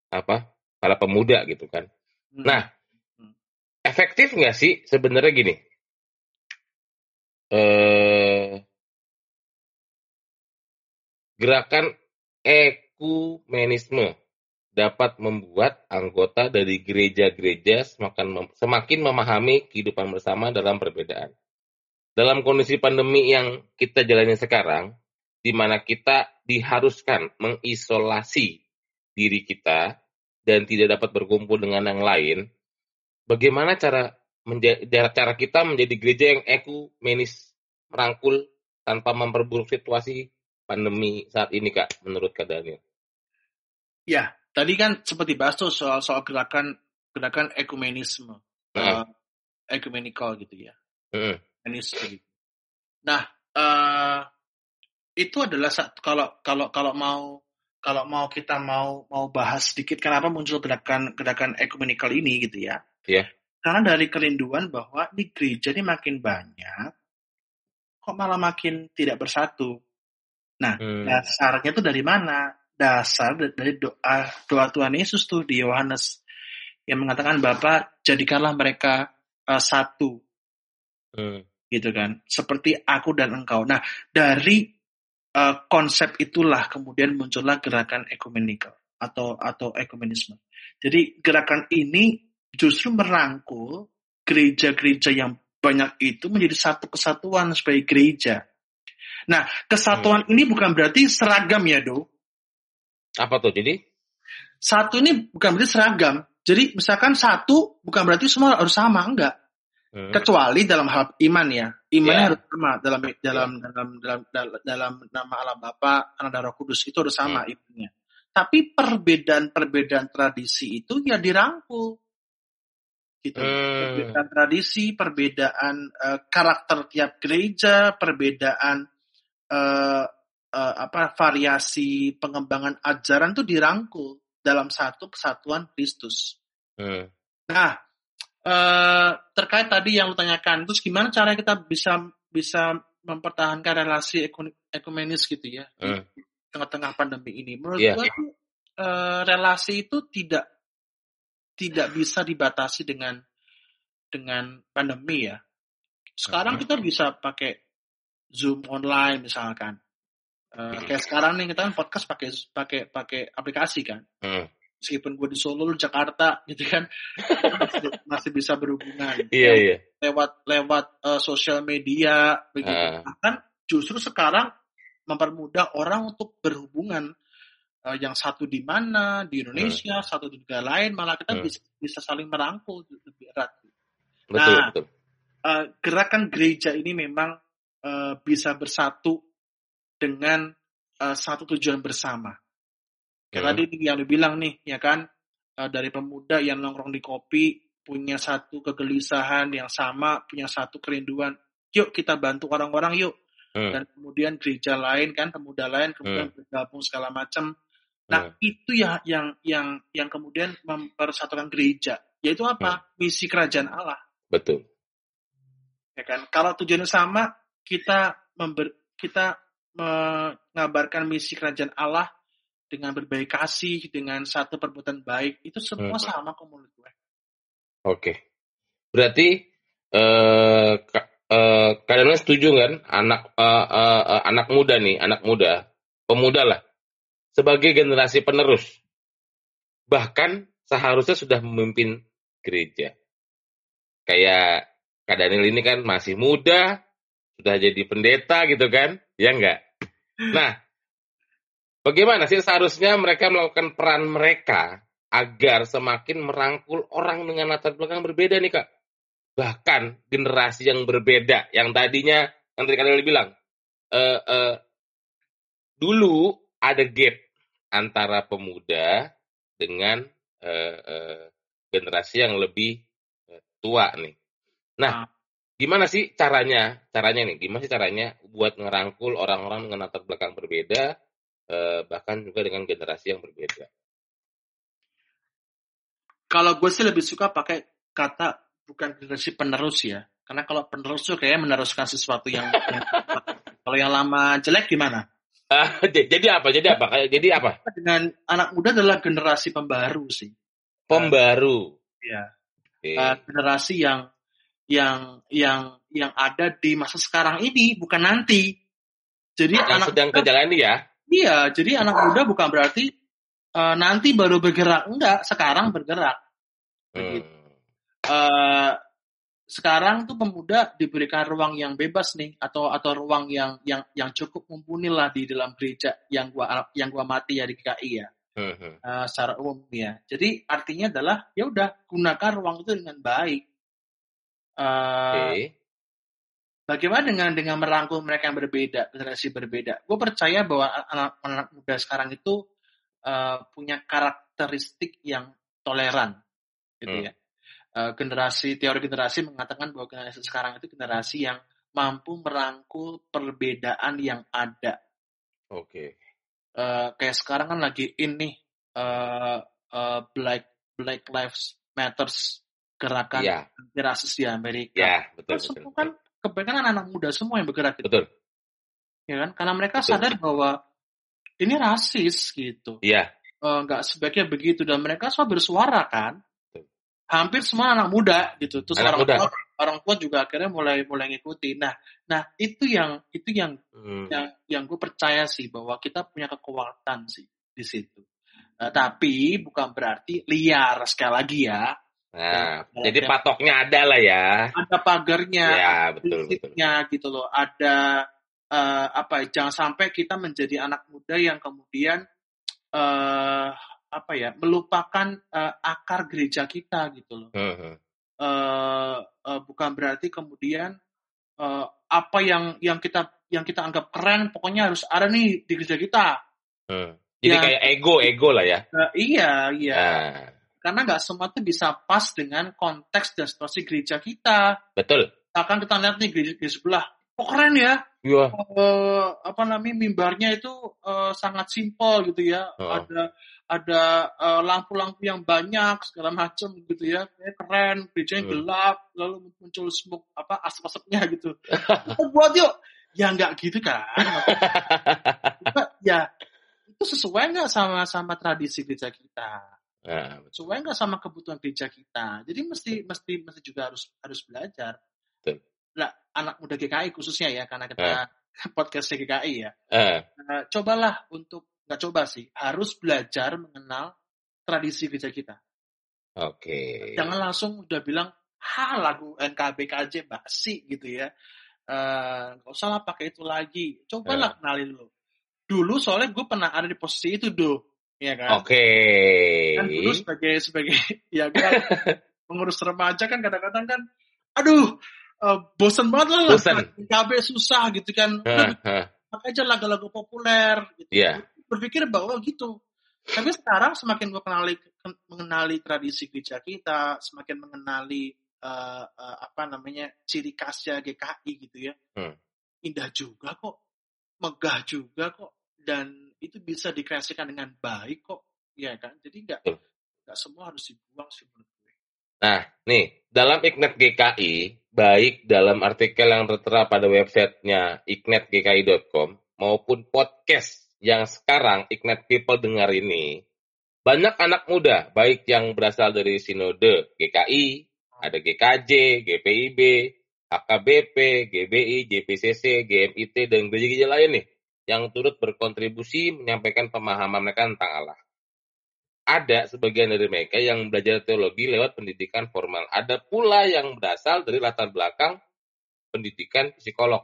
apa para pemuda gitu kan. Hmm. Nah, efektif nggak sih sebenarnya gini? Eh, gerakan ekumenisme dapat membuat anggota dari gereja-gereja semakin semakin memahami kehidupan bersama dalam perbedaan. Dalam kondisi pandemi yang kita jalani sekarang, di mana kita diharuskan mengisolasi diri kita dan tidak dapat berkumpul dengan yang lain, bagaimana cara cara kita menjadi gereja yang ekumenis merangkul tanpa memperburuk situasi pandemi saat ini kak menurut kak Daniel? Ya tadi kan seperti bahas tuh soal soal gerakan gerakan ekumenisme, uh, ecumenical gitu ya, uh. gitu. Nah uh, itu adalah kalau kalau kalau mau kalau mau kita mau mau bahas sedikit kenapa muncul gerakan gerakan ekumenikal ini gitu ya. Yeah. Karena dari kerinduan bahwa di gereja ini makin banyak, kok malah makin tidak bersatu. Nah, hmm. dasarnya itu dari mana? Dasar dari doa doa Tuhan Yesus tuh di Yohanes yang mengatakan Bapak jadikanlah mereka uh, satu, hmm. gitu kan? Seperti aku dan engkau. Nah, dari uh, konsep itulah kemudian muncullah gerakan ekumenikal atau atau ekumenisme. Jadi gerakan ini justru merangkul gereja-gereja yang banyak itu menjadi satu kesatuan sebagai gereja. Nah, kesatuan hmm. ini bukan berarti seragam ya, Do. Apa tuh jadi? Satu ini bukan berarti seragam. Jadi misalkan satu bukan berarti semua harus sama, enggak. Hmm. Kecuali dalam hal iman ya. Imannya yeah. harus sama dalam dalam, yeah. dalam dalam dalam dalam nama Allah Bapa, Anak dan Roh Kudus itu harus sama hmm. imannya. Tapi perbedaan-perbedaan tradisi itu ya dirangkul gitu. Hmm. Perbedaan tradisi, perbedaan uh, karakter tiap gereja, perbedaan uh, uh, apa variasi pengembangan ajaran tuh dirangkul dalam satu kesatuan Kristus. Hmm. Nah, eh, terkait tadi yang lu tanyakan, terus gimana cara kita bisa bisa mempertahankan relasi ekumenis gitu ya hmm. di tengah-tengah pandemi ini? Menurut yeah. gue eh, relasi itu tidak tidak bisa dibatasi dengan dengan pandemi ya. Sekarang hmm. kita bisa pakai Zoom online misalkan. Uh, kayak sekarang nih kita kan podcast pakai pakai pakai aplikasi kan. Hmm. Meskipun gue di Solo, di Jakarta, gitu kan, masih, masih bisa berhubungan. Iya iya. Lewat lewat uh, sosial media, begitu. Uh. Bahkan justru sekarang mempermudah orang untuk berhubungan uh, yang satu di mana di Indonesia, hmm. satu di negara lain, malah kita hmm. bisa bisa saling merangkul lebih erat. Betul nah, betul. Uh, gerakan gereja ini memang uh, bisa bersatu dengan uh, satu tujuan bersama. Kayak hmm. tadi yang dibilang nih, ya kan, uh, dari pemuda yang nongkrong di kopi punya satu kegelisahan yang sama, punya satu kerinduan. Yuk kita bantu orang-orang yuk. Hmm. Dan kemudian gereja lain kan, pemuda lain kemudian hmm. bergabung segala macam. Nah hmm. itu ya yang yang yang kemudian mempersatukan gereja, yaitu apa? Hmm. Misi kerajaan Allah. Betul. Ya kan, kalau tujuannya sama, kita member, kita mengabarkan misi kerajaan Allah dengan berbaik kasih, dengan satu perbuatan baik, itu semua hmm. sama kok menurut gue. Oke. Berarti eh uh, kalian setuju kan anak uh, uh, uh, anak muda nih, anak muda, pemuda lah sebagai generasi penerus. Bahkan seharusnya sudah memimpin gereja. Kayak Kak Daniel ini kan masih muda, sudah jadi pendeta gitu kan, ya enggak? Nah, bagaimana sih seharusnya mereka melakukan peran mereka agar semakin merangkul orang dengan latar belakang berbeda nih kak? Bahkan generasi yang berbeda, yang tadinya, yang tadi kalian bilang, uh, uh, dulu ada gap antara pemuda dengan uh, uh, generasi yang lebih uh, tua nih. Nah, ah gimana sih caranya caranya nih gimana sih caranya buat ngerangkul orang-orang dengan latar belakang berbeda eh, bahkan juga dengan generasi yang berbeda. Kalau gue sih lebih suka pakai kata bukan generasi penerus ya. Karena kalau penerus tuh kayak meneruskan sesuatu yang, kalau yang lama jelek gimana? Uh, jadi apa? Jadi apa? Jadi apa? Dengan anak muda adalah generasi pembaru sih. Pembaru. Ya okay. uh, generasi yang yang yang yang ada di masa sekarang ini bukan nanti. Jadi yang anak sedang terjalani ya. Iya, jadi anak muda bukan berarti uh, nanti baru bergerak, enggak, sekarang bergerak. Hmm. Uh, sekarang tuh pemuda diberikan ruang yang bebas nih atau atau ruang yang yang yang cukup mumpuni lah di dalam gereja yang gua yang gua mati ya di KI ya. Hmm. Uh, secara umum ya. Jadi artinya adalah ya udah gunakan ruang itu dengan baik okay. Bagaimana dengan dengan merangkul mereka yang berbeda, generasi berbeda? Gue percaya bahwa anak-anak muda sekarang itu uh, punya karakteristik yang toleran, gitu hmm. ya. Uh, generasi teori generasi mengatakan bahwa generasi sekarang itu generasi yang mampu merangkul perbedaan yang ada. Oke. Okay. Uh, kayak sekarang kan lagi ini uh, uh, Black Black Lives Matters gerakan anti rasis di Amerika. Ya, betul, kan betul, kan kebanyakan anak muda semua yang bergerak gitu. Betul. Ya kan? Karena mereka betul. sadar bahwa ini rasis gitu. Iya. Enggak uh, sebaiknya begitu dan mereka semua bersuara kan. Betul. Hampir semua anak muda gitu. Terus anak orang muda. tua orang tua juga akhirnya mulai mulai ngikuti. Nah, nah itu yang itu yang hmm. yang yang gue percaya sih bahwa kita punya kekuatan sih di situ. Uh, tapi bukan berarti liar sekali lagi ya Nah, ya, jadi patoknya ada lah ya. Ada pagarnya, ya, betul, betul. gitu loh. Ada uh, apa? Ya, jangan sampai kita menjadi anak muda yang kemudian uh, apa ya melupakan uh, akar gereja kita gitu loh. Uh -huh. uh, uh, bukan berarti kemudian uh, apa yang yang kita yang kita anggap keren pokoknya harus ada nih di gereja kita. Uh. Jadi ya, kayak ego ego lah ya. Uh, iya iya. Uh karena nggak semua itu bisa pas dengan konteks dan situasi gereja kita. Betul. Akan kita lihat nih gereja di sebelah, kok keren ya Iya. Uh, apa namanya mimbarnya itu uh, sangat simpel gitu ya. Uh. Ada ada lampu-lampu uh, yang banyak segala macam gitu ya. Kayak keren, gerejanya hmm. gelap, lalu muncul smoke apa asap-asapnya gitu. buat yuk. Ya nggak gitu kan. ya itu sesuai nggak sama sama tradisi gereja kita. Nah, sesuai nggak sama kebutuhan gereja kita. Jadi mesti mesti mesti juga harus harus belajar. Betul lah, anak muda GKI khususnya ya karena kita uh. podcast GKI ya. Uh. Uh, cobalah untuk nggak coba sih harus belajar mengenal tradisi gereja kita. Oke. Okay. Jangan langsung udah bilang ha lagu NKB KJ basi gitu ya. Uh, gak usah lah pakai itu lagi. Cobalah uh. kenalin lo. Dulu soalnya gue pernah ada di posisi itu do, ya kan. Oke. Okay. Kan dulu sebagai sebagai ya kan pengurus remaja kan kadang-kadang kan, aduh uh, bosan banget lah bosen. KB susah gitu kan pakai aja lagu-lagu populer gitu yeah. berpikir bahwa gitu tapi sekarang semakin gue kenali mengenali tradisi gereja kita semakin mengenali uh, uh, apa namanya ciri khasnya GKI gitu ya hmm. indah juga kok megah juga kok dan itu bisa dikreasikan dengan baik kok. Ya kan? Jadi nggak nggak semua harus dibuang sih menurut gue. Nah nih dalam Ignat GKI baik dalam artikel yang tertera pada websitenya ignatgki.com maupun podcast yang sekarang Ignat People dengar ini, banyak anak muda, baik yang berasal dari Sinode GKI, ada GKJ, GPIB, HKBP, GBI, JPCC, GMIT, dan gereja-gereja lain nih, yang turut berkontribusi menyampaikan pemahaman mereka tentang Allah ada sebagian dari mereka yang belajar teologi lewat pendidikan formal. Ada pula yang berasal dari latar belakang pendidikan psikolog,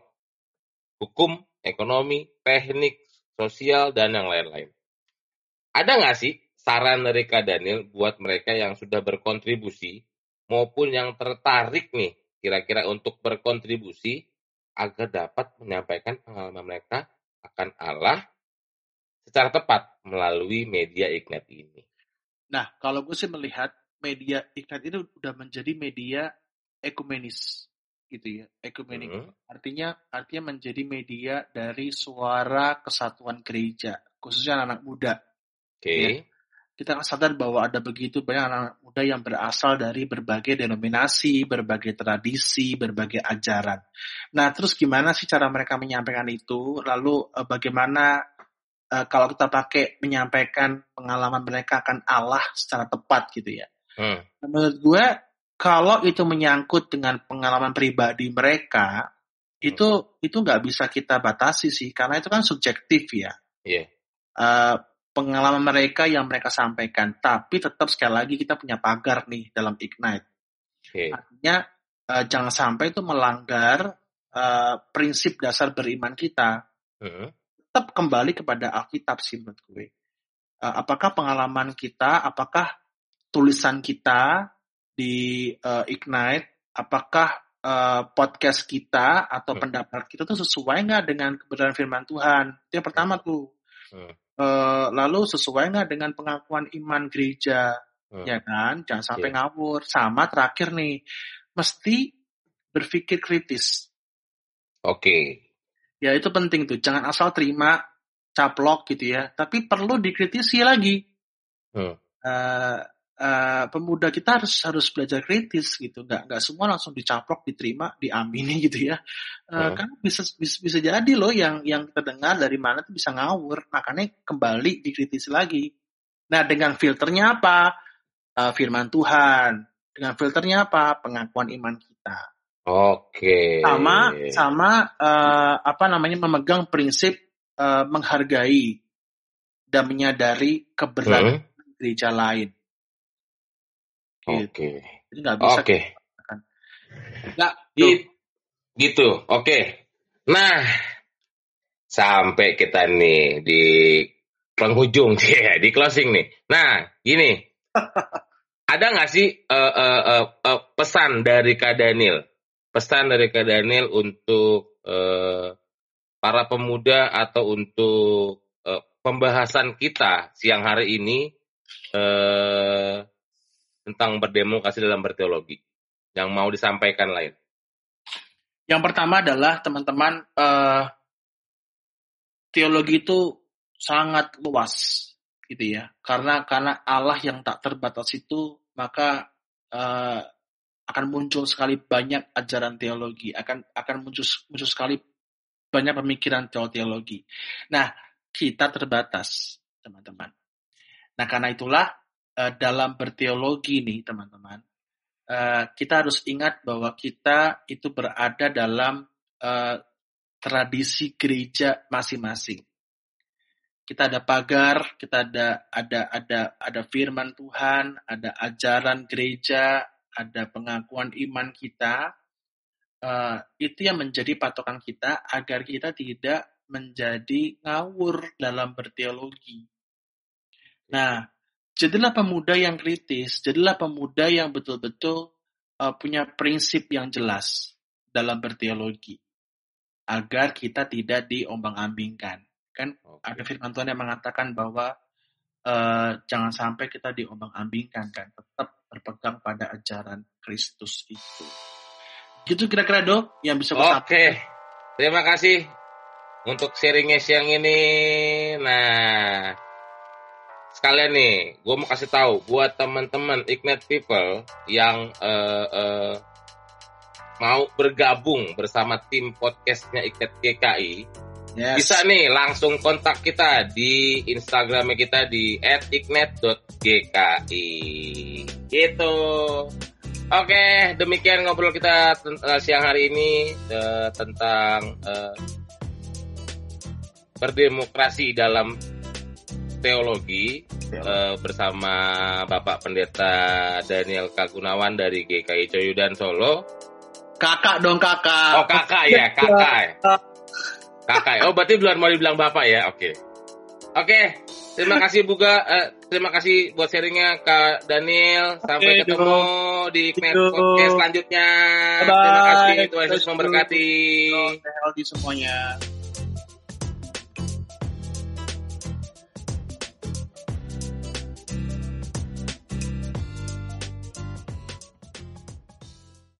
hukum, ekonomi, teknik, sosial, dan yang lain-lain. Ada nggak sih saran dari Kak Daniel buat mereka yang sudah berkontribusi maupun yang tertarik nih kira-kira untuk berkontribusi agar dapat menyampaikan pengalaman mereka akan Allah secara tepat melalui media Ignite ini? Nah, kalau gue sih melihat media iklan itu udah menjadi media ekumenis gitu ya, ekumenik. Mm -hmm. Artinya artinya menjadi media dari suara kesatuan gereja, khususnya anak, -anak muda. Oke. Okay. Ya. Kita kan sadar bahwa ada begitu banyak anak, muda yang berasal dari berbagai denominasi, berbagai tradisi, berbagai ajaran. Nah, terus gimana sih cara mereka menyampaikan itu? Lalu eh, bagaimana uh, kalau kita pakai menyampaikan pengalaman mereka akan Allah secara tepat gitu ya. Hmm. Menurut gue kalau itu menyangkut dengan pengalaman pribadi mereka hmm. itu itu nggak bisa kita batasi sih karena itu kan subjektif ya. Yeah. Iya. Uh, pengalaman mereka yang mereka sampaikan, tapi tetap sekali lagi kita punya pagar nih dalam ignite. Okay. Artinya uh, jangan sampai itu melanggar uh, prinsip dasar beriman kita. Hmm tetap kembali kepada Alkitab sih menurut gue. Uh, apakah pengalaman kita, apakah tulisan kita di uh, Ignite, apakah uh, podcast kita atau hmm. pendapat kita tuh sesuai nggak dengan kebenaran firman Tuhan? Itu yang pertama tuh. Hmm. Uh, lalu sesuai nggak dengan pengakuan iman gereja? Hmm. Ya kan, jangan sampai yeah. ngawur. Sama terakhir nih, mesti berpikir kritis. Oke. Okay ya itu penting tuh jangan asal terima caplok gitu ya tapi perlu dikritisi lagi hmm. uh, uh, pemuda kita harus harus belajar kritis gitu nggak nggak semua langsung dicaplok diterima diamini gitu ya uh, hmm. kan bisa, bisa bisa jadi loh yang yang kita dengar dari mana tuh bisa ngawur makanya kembali dikritisi lagi nah dengan filternya apa uh, firman Tuhan dengan filternya apa pengakuan iman kita Oke. Sama sama uh, apa namanya memegang prinsip uh, menghargai dan menyadari keberadaan hmm? gereja lain. Gitu. Oke. Jadi nggak bisa. Oke. Nggak gitu. gitu. Oke. Nah, sampai kita nih di penghujung ya, di closing nih. Nah, gini. ada nggak sih uh, uh, uh, uh, pesan dari Kak Daniel pesan dari Kak Daniel untuk uh, para pemuda atau untuk uh, pembahasan kita siang hari ini uh, tentang berdemokrasi dalam berteologi yang mau disampaikan lain? Yang pertama adalah teman-teman uh, teologi itu sangat luas gitu ya. Karena karena Allah yang tak terbatas itu maka uh, akan muncul sekali banyak ajaran teologi, akan akan muncul muncul sekali banyak pemikiran teologi. Nah, kita terbatas, teman-teman. Nah, karena itulah uh, dalam berteologi nih, teman-teman, uh, kita harus ingat bahwa kita itu berada dalam uh, tradisi gereja masing-masing. Kita ada pagar, kita ada ada ada ada firman Tuhan, ada ajaran gereja, ada pengakuan iman kita. Uh, itu yang menjadi patokan kita agar kita tidak menjadi ngawur dalam berteologi. Nah, jadilah pemuda yang kritis, jadilah pemuda yang betul-betul uh, punya prinsip yang jelas dalam berteologi, agar kita tidak diombang-ambingkan. Kan okay. ada firman Tuhan yang mengatakan bahwa uh, jangan sampai kita diombang-ambingkan, kan tetap berpegang pada ajaran Kristus itu. Gitu kira-kira dok yang bisa Oke, okay. terima kasih untuk sharingnya siang ini. Nah, sekalian nih, gue mau kasih tahu buat teman-teman Ignite People yang uh, uh, mau bergabung bersama tim podcastnya Ignite GKI, yes. bisa nih langsung kontak kita di Instagramnya kita di @ignite.gki. Gitu. Oke, demikian ngobrol kita uh, siang hari ini uh, tentang uh, berdemokrasi dalam teologi uh, bersama Bapak Pendeta Daniel Kagunawan dari GKI Coyudan Solo. Kakak dong kakak. Oh kakak ya kakak. Kakak. Oh berarti belum mau dibilang bapak ya. Oke. Okay. Oke. Okay. Terima kasih Buga. Uh, terima kasih buat sharingnya Kak Daniel. Sampai okay, ketemu dong. di Ignite Podcast selanjutnya. Bye. Terima kasih Tuhan Yesus memberkati. Sehat semuanya.